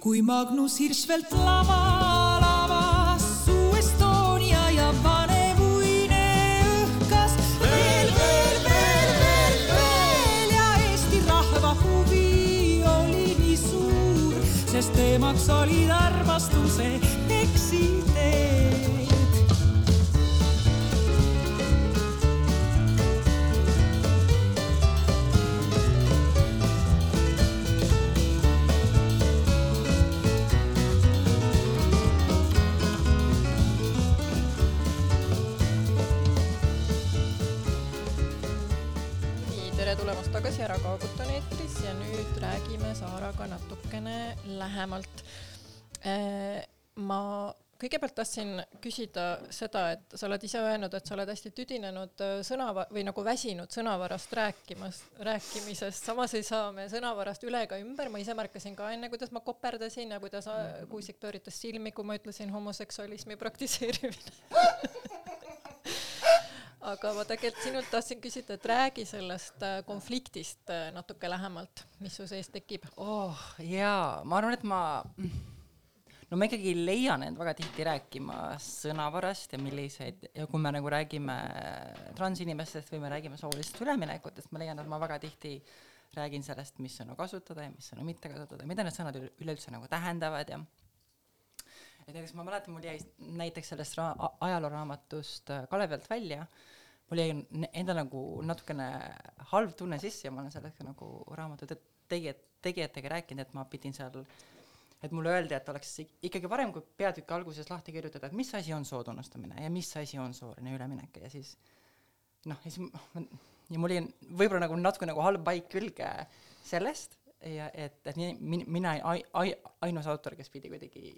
kui Magnus Hirschfeldt laval avas su Estonia ja vanemuine õhkas veel, veel, veel, veel, veel ja Eesti rahva huvi oli nii suur, sest teemaks olid armastuse natukene lähemalt. ma kõigepealt tahtsin küsida seda, et sa oled ise öelnud, et sa oled hästi tüdinenud äh, sõna või nagu väsinud sõnavarast rääkimas, rääkimisest, samas ei saa me sõnavarast üle ega ümber, ma ise märkasin ka enne, kuidas ma koperdasin ja kuidas Kuusik pööritas silmi, kui ma ütlesin homoseksualismi praktiseerimine. aga ma tegelikult sinult tahtsin küsida, et räägi sellest äh, konfliktist äh, natuke lähemalt, mis su sees tekib. oh jaa, ma arvan, et ma, no ma ikkagi leian end väga tihti rääkimas sõnavarast ja milliseid ja kui me nagu räägime transinimestest või me räägime soolisest üleminekutest, ma leian, et ma väga tihti räägin sellest, mis sõnu kasutada ja mis sõnu mitte kasutada ja mida need sõnad üle- üleüldse nagu tähendavad ja et näiteks ma mäletan, mul jäi näiteks sellest ra- a- ajalooraamatust äh, Kalevi alt välja, mul jäi endal nagu natukene halb tunne sisse ja ma olen sellest ka nagu raamatu te- tegijad, tegijatega rääkinud, et ma pidin seal et mulle öeldi, et oleks ik- ikkagi parem, kui peatüki alguses lahti kirjutada, et mis asi on soo tunnustamine ja mis asi on sooline üleminek ja siis noh, ja siis ja mul oli võib-olla nagu natuke nagu halb paik külge sellest ja et, et nii, min- mina ai, ai, ainus autor, kes pidi kuidagi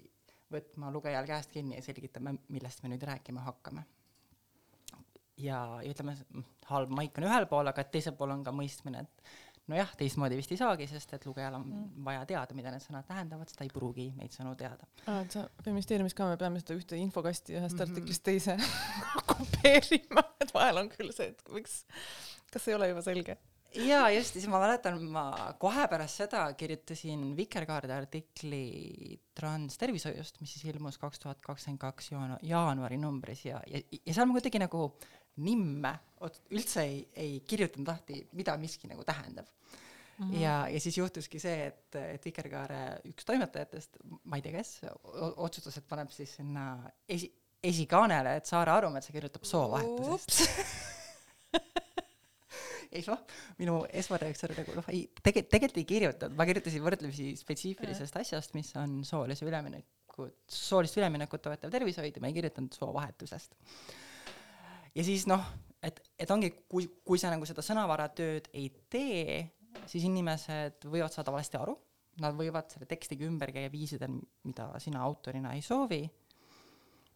võtma lugejal käest kinni ja selgitama, millest me nüüd rääkima hakkame. ja, ja ütleme, halb maik on ühel pool, aga teisel pool on ka mõistmine, et nojah, teistmoodi vist ei saagi, sest et lugejal on mm. vaja teada, mida need sõnad tähendavad, sest ta ei pruugi neid sõnu teada. aa, et sa feministeeriumis ka, me peame seda ühte infokasti ühest Mhm. artiklist teise kopeerima, et vahel on küll see, et võiks, kas ei ole juba selge? jaa, just, siis ma mäletan, ma kohe pärast seda kirjutasin Vikerkaarde artikli transtervishoiust, mis siis ilmus kaks tuhat kakskümmend kaks jaanu-, jaanuari numbris ja, ja, ja seal ma kuidagi nagu nimme üldse ei, ei kirjutanud lahti, mida miski nagu tähendab mm. -hmm. ja, ja siis juhtuski see, et, et Vikerkaare üks toimetajatest, ma ei tea, kes, otsustas, et paneb siis sinna esi, esikaanele, et Saare Arumetsa kirjutab soovahetusest. siis noh, minu esmareaktsioon nagu noh, ei, tege-, tegelikult ei kirjutanud, ma kirjutasin võrdlemisi spetsiifilisest asjast, mis on soolise ülemineku, soolist üleminekut toetav tervishoid ja ma ei kirjutanud soovahetusest. Ja siis noh, et, et ongi, kui, kui sa nagu seda sõnavaratööd ei tee, siis inimesed võivad saada valesti aru, nad võivad selle tekstiga ümber käia viisidel, mida sina autorina ei soovi,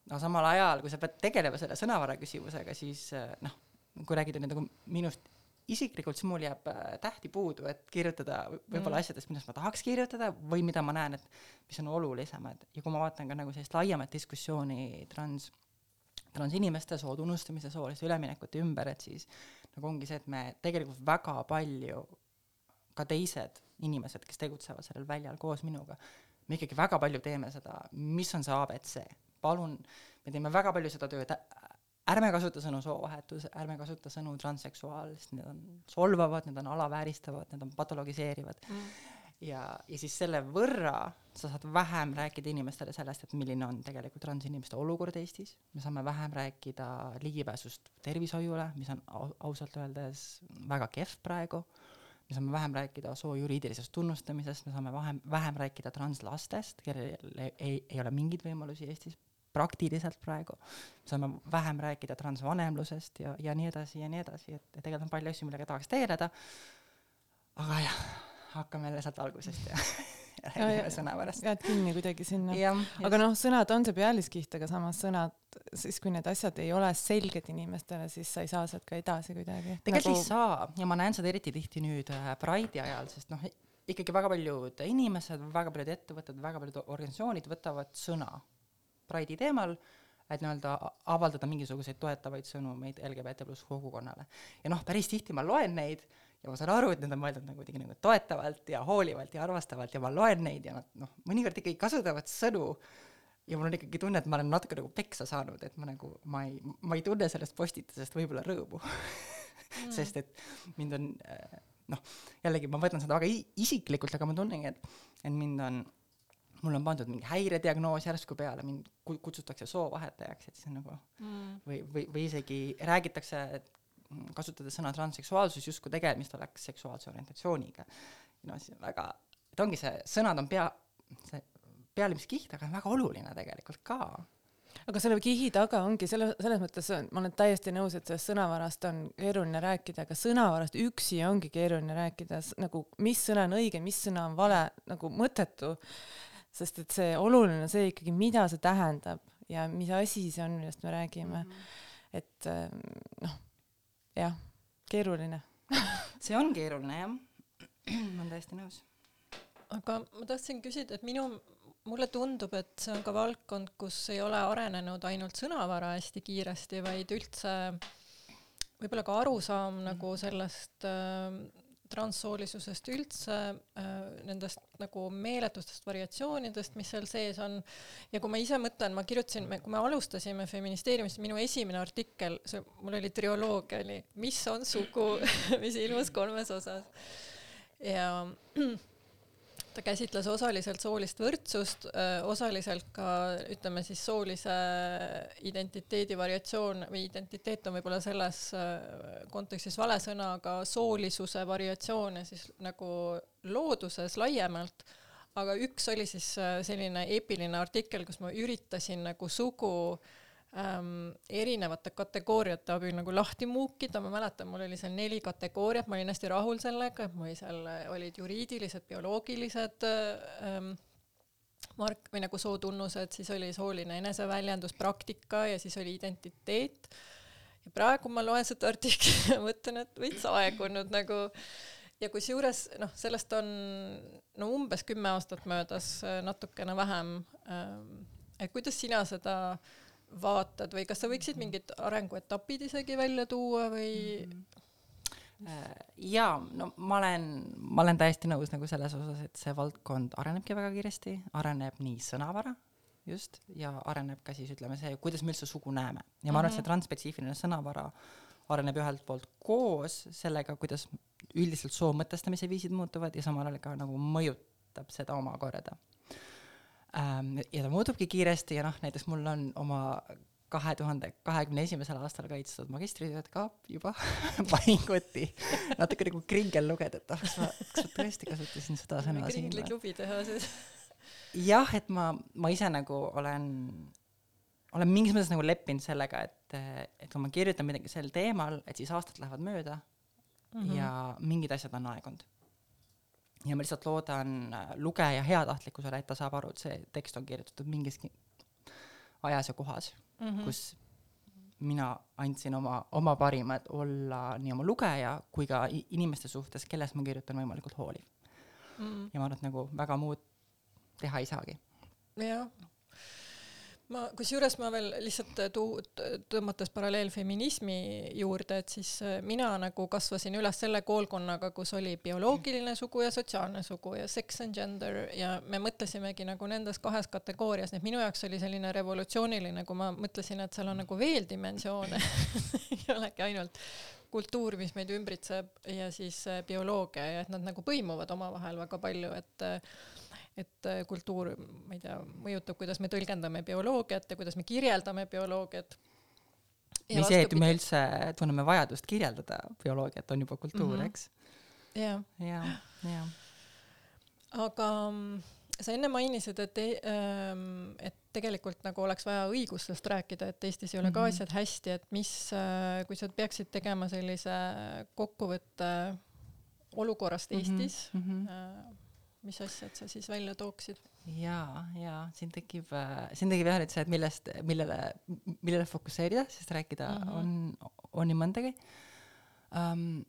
aga samal ajal, kui sa pead tegelema selle sõnavara küsimusega, siis eh, noh, kui rääkida nüüd nagu minust isiklikult, siis mul jääb äh, tähti puudu, et kirjutada võ- võib-olla mm. asjadest, millest ma tahaks kirjutada või mida ma näen, et mis on olulisemad. Ja kui ma vaatan ka nagu sellist laiemat diskussiooni trans, transinimeste soo tunnustamise, sooliste üleminekute ümber, et siis nagu ongi see, et me tegelikult väga palju, ka teised inimesed, kes tegutsevad sellel väljal koos minuga, me ikkagi väga palju teeme seda, mis on see abc, palun, me teeme väga palju seda tööd, ärme kasuta sõnu soovahetus, ärme kasuta sõnu transseksuaal, sest need on solvavad, need on alavääristavad, need on patologiseerivad mm.. ja, ja siis selle võrra sa saad vähem rääkida inimestele sellest, et milline on tegelikult transinimeste olukord Eestis, me saame vähem rääkida ligipääsust tervishoiule, mis on au- ausalt öeldes väga kehv praegu, me saame vähem rääkida soo juriidilisest tunnustamisest, me saame vähem, vähem rääkida translastest, kellel ei, ei ole mingeid võimalusi Eestis praktiliselt praegu, saame vähem rääkida transvanemlusest ja, ja nii edasi ja nii edasi, et tegelikult on palju asju, millega tahaks tegeleda, aga jah, hakkame jälle sealt algusest ja, räägime sõnavarast. jääd kinni kuidagi sinna. aga noh, sõnad on see pealiskiht, aga samas sõnad, siis kui need asjad ei ole selged inimestele, siis sa ei saa sealt ka edasi kuidagi. tegelikult nagu... ei saa ja ma näen seda eriti tihti nüüd äh, Pride'i ajal, sest noh, ikkagi väga paljud inimesed, väga paljud ettevõtted, väga paljud organisatsioonid võtavad sõna Pride'i teemal, et nii-öelda avaldada mingisuguseid toetavaid sõnumeid LGBT pluss kogukonnale. ja noh, päris tihti ma loen neid ja ma saan aru, et need on mõeldud nagu kuidagi nagu toetavalt ja hoolivalt ja armastavalt ja ma loen neid ja nad noh, mõnikord ikkagi kasutavad sõnu ja mul on ikkagi tunne, et ma olen natuke nagu peksa saanud, et ma nagu, ma ei, ma ei tunne sellest postitusest võib-olla rõõmu mm. sest et mind on äh, noh, jällegi ma võtan seda väga isiklikult, aga ma tunnengi, et, et mind on, mul on pandud mingi häirediagnoos järsku peale, mind ku- kutsutakse soovahetajaks, et siis on nagu mm. või, või, või isegi räägitakse, et kasutades sõna transseksuaalsus justkui tegemist oleks seksuaalse orientatsiooniga. no see väga, et ongi see, sõnad on pea, see pealimiskiht, aga on väga oluline tegelikult ka. aga selle kihi taga ongi selle, selles mõttes ma olen täiesti nõus, et sellest sõnavarast on keeruline rääkida, aga sõnavarast üksi ongi keeruline rääkida, nagu mis sõna on õige, mis sõna on vale, nagu mõttetu. sest et see oluline on see ikkagi, mida see tähendab ja mis asi see on, millest me räägime mm. -hmm. et noh, jah, keeruline. see on keeruline jah, ma olen täiesti nõus. aga ma tahtsin küsida, et minu, mulle tundub, et see on ka valdkond, kus ei ole arenenud ainult sõnavara hästi kiiresti, vaid üldse võib-olla ka arusaam nagu sellest äh, transsoolisusest üldse äh,, nendest nagu meeletustest variatsioonidest, mis seal sees on. ja kui ma ise mõtlen, ma kirjutasin, kui me alustasime feministeeriumist, minu esimene artikkel, see, mul oli trioloogia oli Mis on sugu, mis ilmus kolmes osas. ja ta käsitles osaliselt soolist võrdsust, osaliselt ka ütleme siis soolise identiteedi variatsioon või identiteet on võib-olla selles äh, kontekstis vale sõna, aga soolisuse variatsioone siis nagu looduses laiemalt. aga üks oli siis äh, selline eepiline artikkel, kus ma üritasin nagu sugu ähm, erinevate kategooriate abil nagu lahti muukida, ma mäletan, mul oli seal neli kategooriat, ma olin hästi rahul sellega, et mul seal, olid juriidilised, bioloogilised ähm, mark- või nagu sootunnused, siis oli sooline eneseväljendus, praktika ja siis oli identiteet. ja praegu ma loen seda artiklit ja mõtlen, et veits aegunud nagu ja kusjuures noh, sellest on no umbes kümme aastat möödas, natukene vähem. et kuidas sina seda vaatad või kas sa võiksid mingid arenguetapid isegi välja tuua või jaa, no ma olen, ma olen täiesti nõus nagu selles osas, et see valdkond arenebki väga kiiresti, areneb nii sõnavara just ja areneb ka siis ütleme see, kuidas me üldse sugu näeme. Ja ma arvan, et see transspetsiifiline sõnavara areneb ühelt poolt koos sellega, kuidas üldiselt soo mõtestamise viisid muutuvad ja samal ajal ka nagu mõjutab seda omakorda. Ja ta muutubki kiiresti ja noh, näiteks mul on oma kahe tuhande kahekümne esimesel aastal kaitstud magistritööd ka juba panin kotti. natuke nagu kringel lugeda, et ah, kas ma, kas ma tõesti kasutasin seda sõna siin kringli või? klubi teha siis? jah, et ma, ma ise nagu olen, olen mingis mõttes nagu leppinud sellega, et, et kui ma kirjutan midagi sel teemal, et siis aastad lähevad mööda mm -hmm. ja mingid asjad on aegunud. Ja ma lihtsalt loodan äh, lugeja heatahtlikkusele, et ta saab aru, et see tekst on kirjutatud mingis ki- ajas ja kohas mm, -hmm. kus mina andsin oma, oma parimad olla nii oma lugeja kui ka inimeste suhtes, kellest ma kirjutan võimalikult hooliv Mm. ja ma arvan, et nagu väga muud teha ei saagi. jah. ma, kusjuures ma veel lihtsalt tuu-, tõmmates paralleel feminismi juurde, et siis äh, mina nagu kasvasin üles selle koolkonnaga, kus oli bioloogiline sugu ja sotsiaalne sugu ja sex and gender ja me mõtlesimegi nagu nendes kahes kategoorias, nii et minu jaoks oli selline revolutsiooniline, kui ma mõtlesin, et seal on nagu veel dimensioone. Ei olegi ainult kultuur, mis meid ümbritseb ja siis äh, bioloogia ja et nad nagu põimuvad omavahel väga palju, et äh, et äh, kultuur, ma ei tea, mõjutab, kuidas me tõlgendame bioloogiat ja kuidas me kirjeldame bioloogiat. või see, et me üldse tunneme vajadust kirjeldada bioloogiat, on juba kultuur mm, Mhm. -hmm. eks. jah, ja, ja aga mm, sa enne mainisid, et, et tegelikult nagu oleks vaja õigustest rääkida, et Eestis ei ole ka Mhm. asjad hästi, et mis, kui sa peaksid tegema sellise kokkuvõtte olukorrast Mhm, Eestis mhm. äh, mis asjad sa siis välja tooksid? ja, ja siin tekib, siin tekib jah nüüd see, et millest, millele, millele fokusseerida, sest rääkida mm. -hmm. on, on nii mõndagi um,.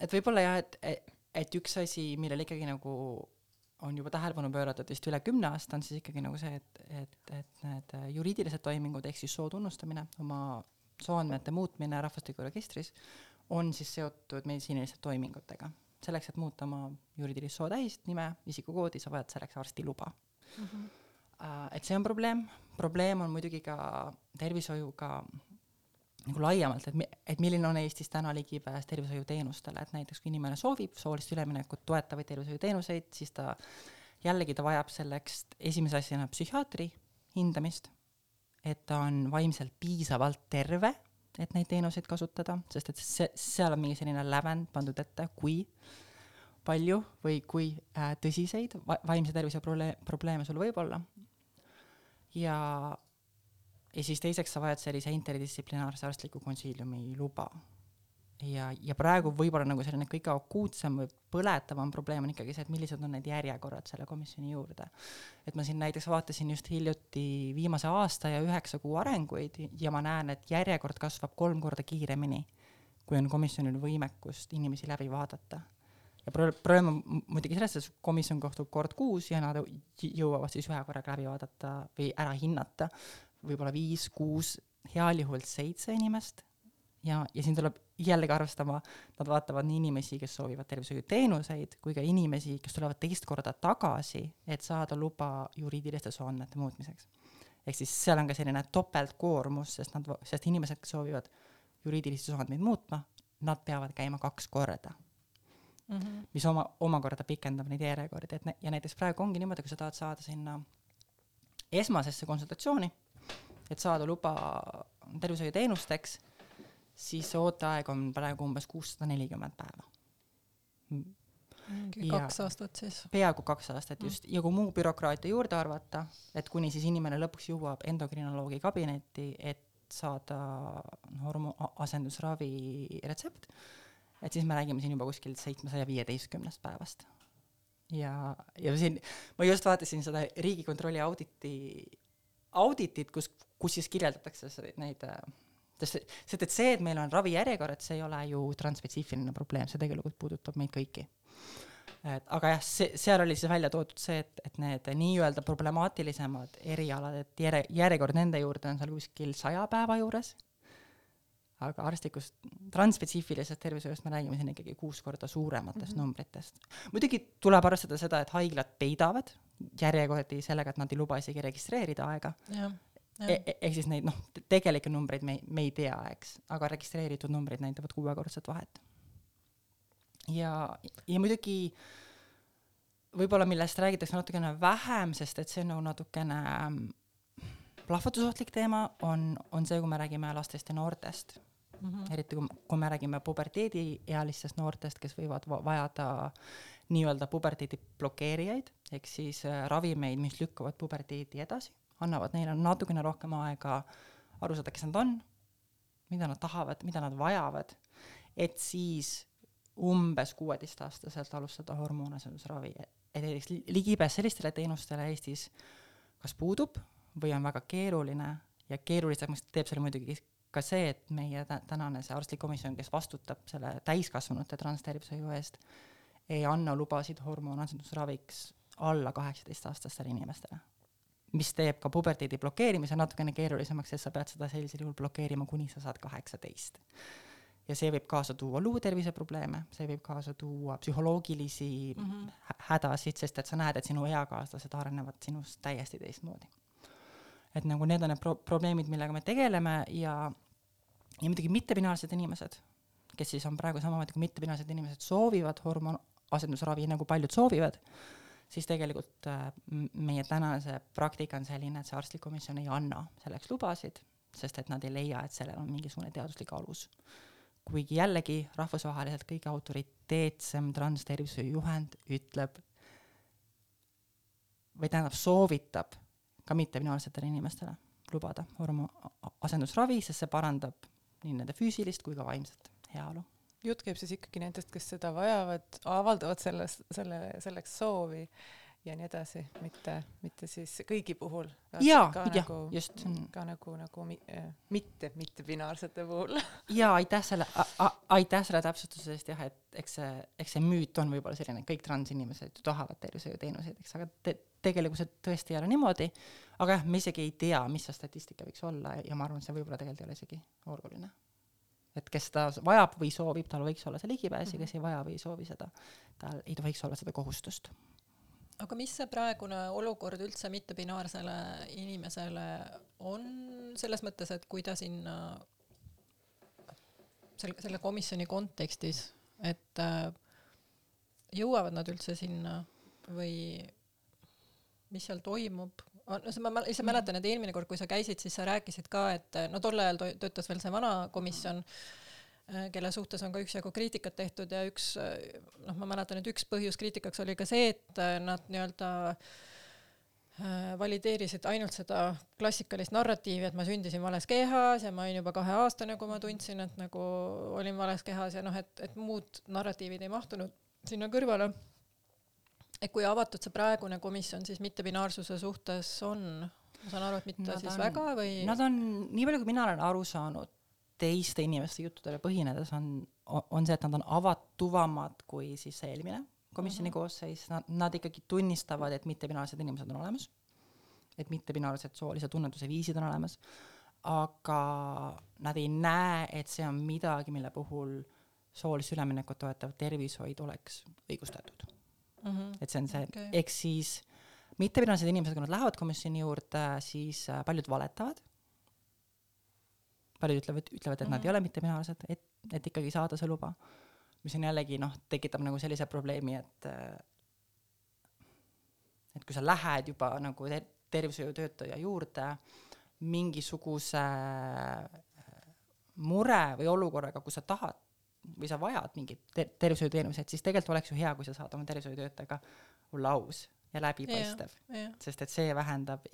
et võib-olla jah, et, et, et üks asi, millele ikkagi nagu on juba tähelepanu pööratud vist üle kümne aasta, on siis ikkagi nagu see, et, et, et need juriidilised toimingud ehk siis soo tunnustamine, oma sooandmete muutmine rahvastikuregistris on siis seotud meditsiiniliste toimingutega. selleks, et muuta oma juriidilist sootähist, nime, isikukoodi, sa vajad selleks arsti luba. Uh, et see on probleem, probleem on muidugi ka tervishoiuga nagu laiemalt, et et milline on Eestis täna ligipääs tervishoiuteenustele, et näiteks kui inimene soovib soolist üleminekut toetavaid tervishoiuteenuseid, siis ta jällegi ta vajab selleks esimese asjana psühhiaatri hindamist, et ta on vaimselt piisavalt terve, et neid teenuseid kasutada, sest et see, seal on mingi selline lävend pandud ette, kui palju või kui äh, tõsiseid va vaimse tervise probleem, probleeme sul võib olla. ja, ja siis teiseks sa vajad sellise interdistsiplinaarse arstliku konsiiliumi luba. ja, ja praegu võib-olla nagu selline kõige akuutsem või põletavam probleem on ikkagi see, et millised on need järjekorrad selle komisjoni juurde. et ma siin näiteks vaatasin just hiljuti viimase aasta ja üheksa kuu arenguid ja ma näen, et järjekord kasvab kolm korda kiiremini, kui on komisjonil võimekust inimesi läbi vaadata. Ja pro-, probleem on mu- muidugi selles, et komisjon kohtub kord kuus ja nad jõ- jõuavad siis ühe korraga läbi vaadata või ära hinnata. Võib-olla viis, kuus, heal juhul seitse inimest. Ja, ja siin tuleb jällegi arvestama, nad vaatavad nii inimesi, kes soovivad tervishoiuteenuseid, kui ka inimesi, kes tulevad teist korda tagasi, et saada luba juriidiliste sooandmete muutmiseks. ehk siis seal on ka selline topeltkoormus, sest nad, sest inimesed, kes soovivad juriidilisi sooandmeid muutma, nad peavad käima kaks korda Mhm. mis oma, omakorda pikendab neid järjekordi, et nä- ja näiteks praegu ongi niimoodi, kui sa tahad saada sinna esmasesse konsultatsiooni, et saada luba tervishoiuteenusteks, siis ooteaeg on praegu umbes kuussada nelikümmend päeva. mingi kaks aastat siis. peaaegu kaks aastat just, ja kui muu bürokraatia juurde arvata, et kuni siis inimene lõpuks jõuab endokrinoloogi kabinetti, et saada hormo-, asendusravi retsept, et siis me räägime siin juba kuskil seitsmesaja viieteistkümnest päevast. ja, ja siin ma just vaatasin seda Riigikontrolli auditi, auditit, kus, kus siis kirjeldatakse se- neid äh, sest, et see, et meil on ravijärjekorrad, see ei ole ju transspetsiifiline probleem, see tegelikult puudutab meid kõiki. et aga jah, see, seal oli siis välja toodud see, et, et need nii-öelda problemaatilisemad erialad, et järje, järjekord nende juurde on seal kuskil saja päeva juures, aga arstlikust transspetsiifilisest tervishoiust me räägime siin ikkagi kuus korda suurematest mm -hmm. numbritest. muidugi tuleb arvestada seda, et haiglad peidavad järjekordi sellega, et nad ei luba isegi registreerida aega, ehk siis neid noh, tegelikke numbreid me ei, me ei tea, eks, aga registreeritud numbrid näitavad kuuekordset vahet. ja, ja muidugi võib-olla millest räägitakse natukene vähem, sest et see on nagu natukene ähm, plahvatusohtlik teema, on, on see, kui me räägime lastest ja noortest Mhm. eriti kui, kui me räägime puberteediealistest noortest, kes võivad va- vajada nii-öelda puberteedi blokeerijaid, ehk siis äh, ravimeid, mis lükkavad puberteedi edasi, annavad neile natukene rohkem aega aru saada, kes nad on, mida nad tahavad, mida nad vajavad, et siis umbes kuueteistaastaselt alustada hormoonasendusravi, et näiteks li- ligipääs sellistele teenustele Eestis kas puudub või on väga keeruline ja keerulisemaks teeb selle muidugi ka see, et meie tä- tänane see arstlik komisjon, kes vastutab selle täiskasvanute transtervishoiu eest, ei anna lubasid hormoonasendusraviks alla kaheksateistaastastele inimestele. Mis teeb ka puberteedi blokeerimise natukene keerulisemaks, sest sa pead seda sellisel juhul blokeerima, kuni sa saad kaheksateist. ja see võib kaasa tuua luuterviseprobleeme, see võib kaasa tuua psühholoogilisi mm -hmm. hädasid, sest et sa näed, et sinu eakaaslased arenevad sinust täiesti teistmoodi et nagu need on need pro-, probleemid, millega me tegeleme ja, ja muidugi mittepinaarsed inimesed, kes siis on praegu samamoodi kui mittepinaarsed inimesed, soovivad hormoonasendusravi, nagu paljud soovivad, siis tegelikult äh, meie tänase praktika on selline, et see arstlik komisjon ei anna selleks lubasid, sest et nad ei leia, et sellel on mingisugune teaduslik alus. kuigi jällegi rahvusvaheliselt kõige autoriteetsem transtervishoiu juhend ütleb või tähendab, soovitab ka mittebinaarsetele inimestele lubada hormo- asendusravi, sest see parandab nii nende füüsilist kui ka vaimset heaolu. Jutt käib siis ikkagi nendest, kes seda vajavad, avaldavad selles, selle, selleks soovi ja nii edasi, mitte, mitte siis kõigi puhul. jaa, jah, nagu, just, see ka nagu, nagu mi, äh, mitte, mitte binaarsete puhul. jaa, aitäh selle, aitäh selle täpsustuse eest, jah, et eks see, eks see müüt on võib-olla selline, kõik transinimesed ju tahavad tervishoiuteenuseid, eks, aga te, tegelikkuses tõesti ei ole niimoodi, aga jah, me isegi ei tea, mis see statistika võiks olla ja ma arvan, see võib-olla tegelikult ei ole isegi oluline. Et kes seda vajab või soovib, tal võiks olla see ligipääs ja kes ei vaja või ei soovi seda, tal ei tohiks olla seda kohustust. aga mis see praegune olukord üldse mittebinaarsele inimesele on selles mõttes, et kui ta sinna selle, selle komisjoni kontekstis, et äh, jõuavad nad üldse sinna või mis seal toimub? No see ma ise mäletan, et eelmine kord, kui sa käisid, siis sa rääkisid ka, et äh, no tol ajal töötas veel see vana komisjon, kelle suhtes on ka üksjagu kriitikat tehtud ja üks noh, ma mäletan, et üks põhjus kriitikaks oli ka see, et äh, nad nii-öelda äh, valideerisid ainult seda klassikalist narratiivi, et ma sündisin vales kehas ja ma olin juba kaheaastane, kui ma tundsin, et nagu olin vales kehas ja noh, et, et muud narratiivid ei mahtunud sinna kõrvale. Et kui avatud see praegune komisjon siis mittebinaarsuse suhtes on? ma saan aru, et mitte Nad siis on- väga või? Nad on, nii palju kui mina olen aru saanud, teiste inimeste juttudele põhinedes on, on see, et nad on avatuvamad kui siis eelmine komisjoni Mhm. koosseis, nad, nad ikkagi tunnistavad, et mittebinaarsed inimesed on olemas, et mittebinaarsed soolise tunnetuse viisid on olemas, aga nad ei näe, et see on midagi, mille puhul soolist üleminekut toetav tervishoid oleks õigustatud Mhm. et see on see okay., ehk siis mittepinased inimesed, kui nad lähevad komisjoni juurde, siis äh, paljud valetavad. paljud ütlevad, ütlevad, et nad Mhm. ei ole mittepinased, et, et ikkagi saada see luba. mis on jällegi noh, tekitab nagu sellise probleemi, et äh, et kui sa lähed juba nagu ter- tervishoiutöötaja juurde mingisuguse äh, mure või olukorraga, kus sa tahad või sa vajad mingit ter- tervishoiuteenuseid, siis tegelikult oleks ju hea, kui sa saad oma tervishoiutöötajaga olla aus ja läbipaistev, sest et see vähendab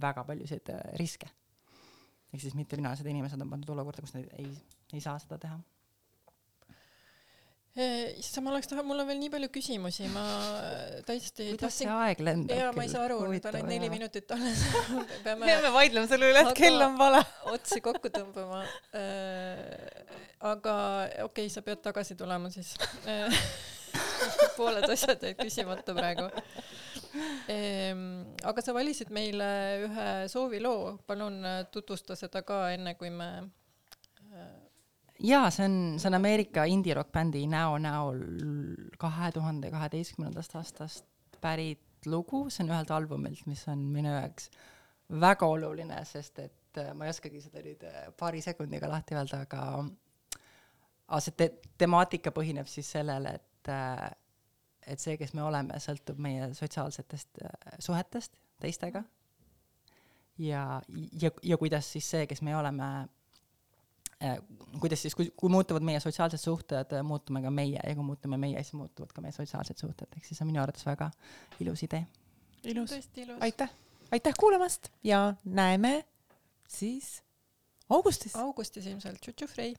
väga paljusid äh, riske. ehk siis mittepinased inimesed on pandud olukorda, kus nad ei, ei saa seda teha. issand, ma oleks tahtnud, mul on veel nii palju küsimusi, ma täiesti kuidas see tahtsin aeg lendab jaa, ma ei saa aru, nüüd on neli minutit alles peame peame vaidlema selle üle, et kell on vale. otsi kokku tõmbama. Aga okei okay,, sa pead tagasi tulema siis. pooled asjad jäid küsimata praegu. aga sa valisid meile ühe sooviloo, palun äh, tutvusta seda ka enne, kui me jaa, see on, see on Ameerika indie-rock bändi Näo näol kahe tuhande kaheteistkümnendast aastast pärit lugu, see on ühelt albumilt, mis on minu jaoks väga oluline, sest et äh, ma ei oskagi seda nüüd äh, paari sekundiga lahti öelda, aga aga see te-, temaatika põhineb siis sellel, et äh, et see, kes me oleme, sõltub meie sotsiaalsetest äh, suhetest teistega ja, ja, ja kuidas siis see, kes me oleme äh, kuidas siis, kui, kui muutuvad meie sotsiaalsed suhted, muutume ka meie ja kui muutume meie, siis muutuvad ka meie sotsiaalsed suhted, ehk siis see on minu arvates väga ilus idee. ilus, tõesti ilus. aitäh, aitäh kuulamast ja näeme siis augustis. augustis ilmselt, tšutšu Frei.